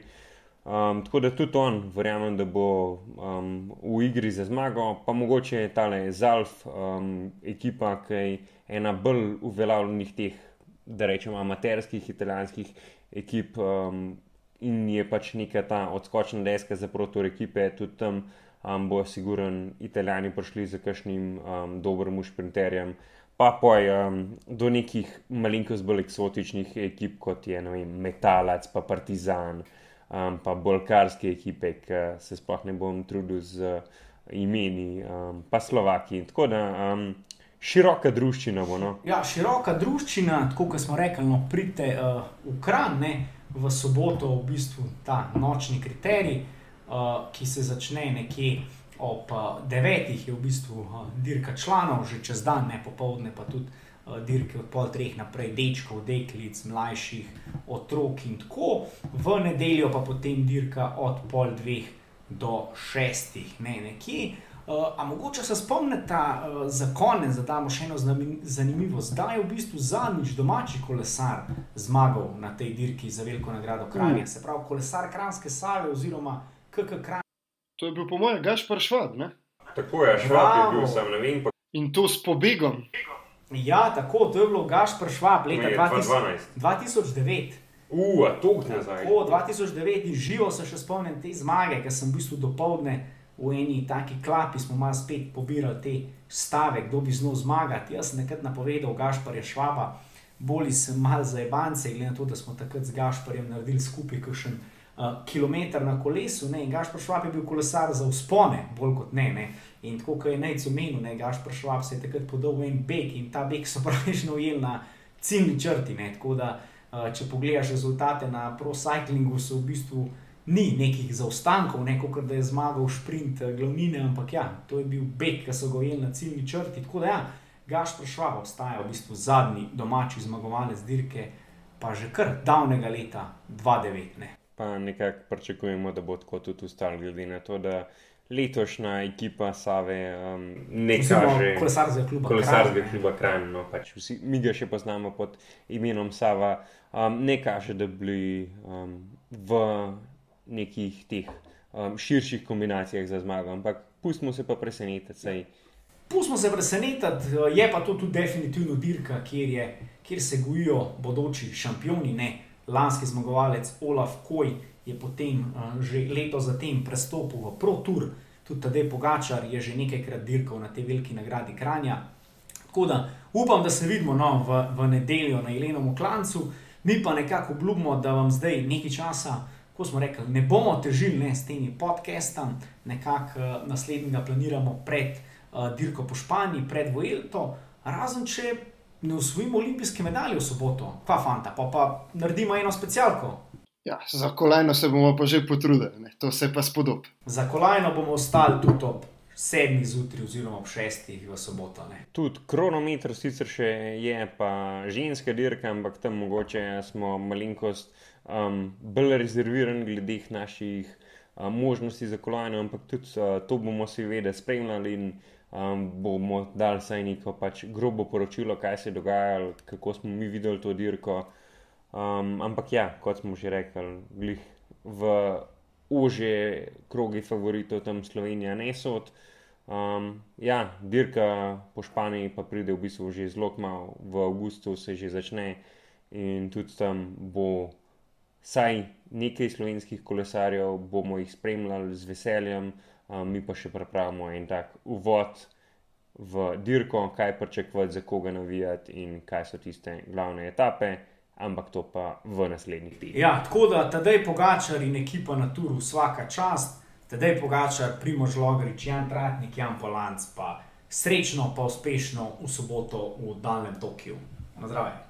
Um, tako da tudi on, verjamem, da bo um, v igri za zmago, pa mogoče je tale Zalf, um, ekipa, ki je ena bolj uveljavljenih teh, da rečemo, amaterskih italijanskih ekip um, in je pač neka ta odskočna deska za protor ekipe, tudi tam um, bo siguren italijani prišli za kakšnim um, dobrim šprinterjem. Pa poj um, do nekih malenkost bolj eksotičnih ekip, kot je vem, Metalac, pa Partizan um, pa bolgarske ekipe, ki se sploh ne bom trudil z imeni, um, pa Slovaki. Tako da um, široka družščina bo. No? Ja, široka družščina, tako kot smo rekli, no, pridite uh, v Kran, ne, v soboto, v bistvu ta nočni kriterij, uh, ki se začne nekje. Ob devetih je v bistvu dirka članov, že čez dan, ne popoldne, pa tudi Eh, dirke od pol treh naprej, dečkov, deklic, mlajših, otrok in tako, v nedeljo pa potem dirka od pol dveh do šestih, ne nekje. Uh, a mogoče se spomnite uh, za konec, da damo še eno zanimivo. Zdaj je v bistvu zadnjič domači kolesar zmagal na tej dirki za veliko nagrado Kranja, mm. se pravi kolesar Kranske Save oziroma KK Kran. To je bil po mojem Gašpar Švab, ne? Tako je, Švab je bil, sem ne vem. Pa... In to s pobegom. Ja, tako, to je bilo Gašpr Švab leta 2009. Uf, to je zdaj. Tako, 2009 in živo se še spomnim te zmage, ker sem v bistvu dopoledne v eni taki klapi, smo malo spet pobirali te stave, kdo bi znal zmagati. Jaz sem nekaj napovedal Gašprja Švaba, bolj sem mal za ebance, glede na to, da smo takrat z Gašprjem naredili skupaj kakšen uh, kilometr na kolesu. Ne? In Gašpr Švab je bil kolesar za uspone, bolj kot ne. ne? In tako kot je najcu menil, ne gaš pršval, se je takrat podal en beg in ta beg so pravično ujeli na ciljni črti. Ne? Tako da, če pogledaš rezultate na pro-cyclingu, so v bistvu ni nekih zaostankov, ne kot da je zmagal sprint glavnine, ampak ja, to je bil beg, ki so ga ujeli na ciljni črti. Tako da, ja, gaš pršval ostaja v bistvu zadnji domači zmagovalec dirke, pa že kar davnega leta 2009. Pa nekako pričakujemo, da bo tako tudi ostalo, glede na to, da letošnja ekipa Save, um, ne kaže kolesarskega kluba. Kolesarskega kluba Kran, no, pač vsi, mi ga še poznamo pod imenom Sava, um, ne kaže, da bi bili um, v nekih teh um, širših kombinacijah za zmago, ampak pustimo se pa presenetiti. Pustimo se presenetiti, je pa to tudi definitivno dirka, kjer, je, kjer se gojijo bodoči šampioni, ne lanski zmagovalec Olaf Koj je potem uh, že leto zatem prestopil v ProTour, tudi Tadej Pogačar je že nekajkrat dirkal na tej veliki nagradi Kranja. Tako da upam, da se vidimo no, v, v nedeljo na Jelenovem klancu, mi pa nekako obljubimo, da vam zdaj nekaj časa. Ko smo rekli, ne bomo težili ne, s temi podcasti, nekako uh, naslednjega planiramo pred uh, dirko po Španiji, pred Vojelto, razen če ne usvojimo olimpijske medalje v soboto, pa fanta, pa pa naredimo eno specialko. Ja, za kolajno se bomo pa že potrudili, ne? to se pa spodob. Za kolajno bomo ostali tudi ob sedmih zjutraj, oziroma ob šestih v soboto. Ne? Tudi kronometer sicer še je, pa ženska dirka, ampak tam mogoče smo malenkost um, bolj rezervirani glede naših um, možnosti za kolajno, ampak tudi uh, to bomo seveda spremljali in um, bomo dali saj neko pač grobo poročilo, kaj se je dogajalo, kako smo mi videli to dirko. Um, ampak ja, kot smo že rekli, glih v ože krogi favoritov tam Slovenija ne sod. Um, ja, dirka po Španiji pa pride v bistvu že zelo malo, v avgustu se že začne in tudi tam bo vsaj nekaj slovenskih kolesarjev, bomo jih spremljali z veseljem, um, mi pa še pripravimo en tak uvod v dirko, kaj pričakovati, za koga navijati in kaj so tiste glavne etape ampak to pa v naslednjih tednih. Ja, tako da tedaj Pogačar in ekipa na turu vsaka čast, tedaj Pogačar, Primož Logrič, Jan Tratnik, Jan Polanc, pa srečno, pa uspešno v soboto v daljnem Tokiu. Na zdravje.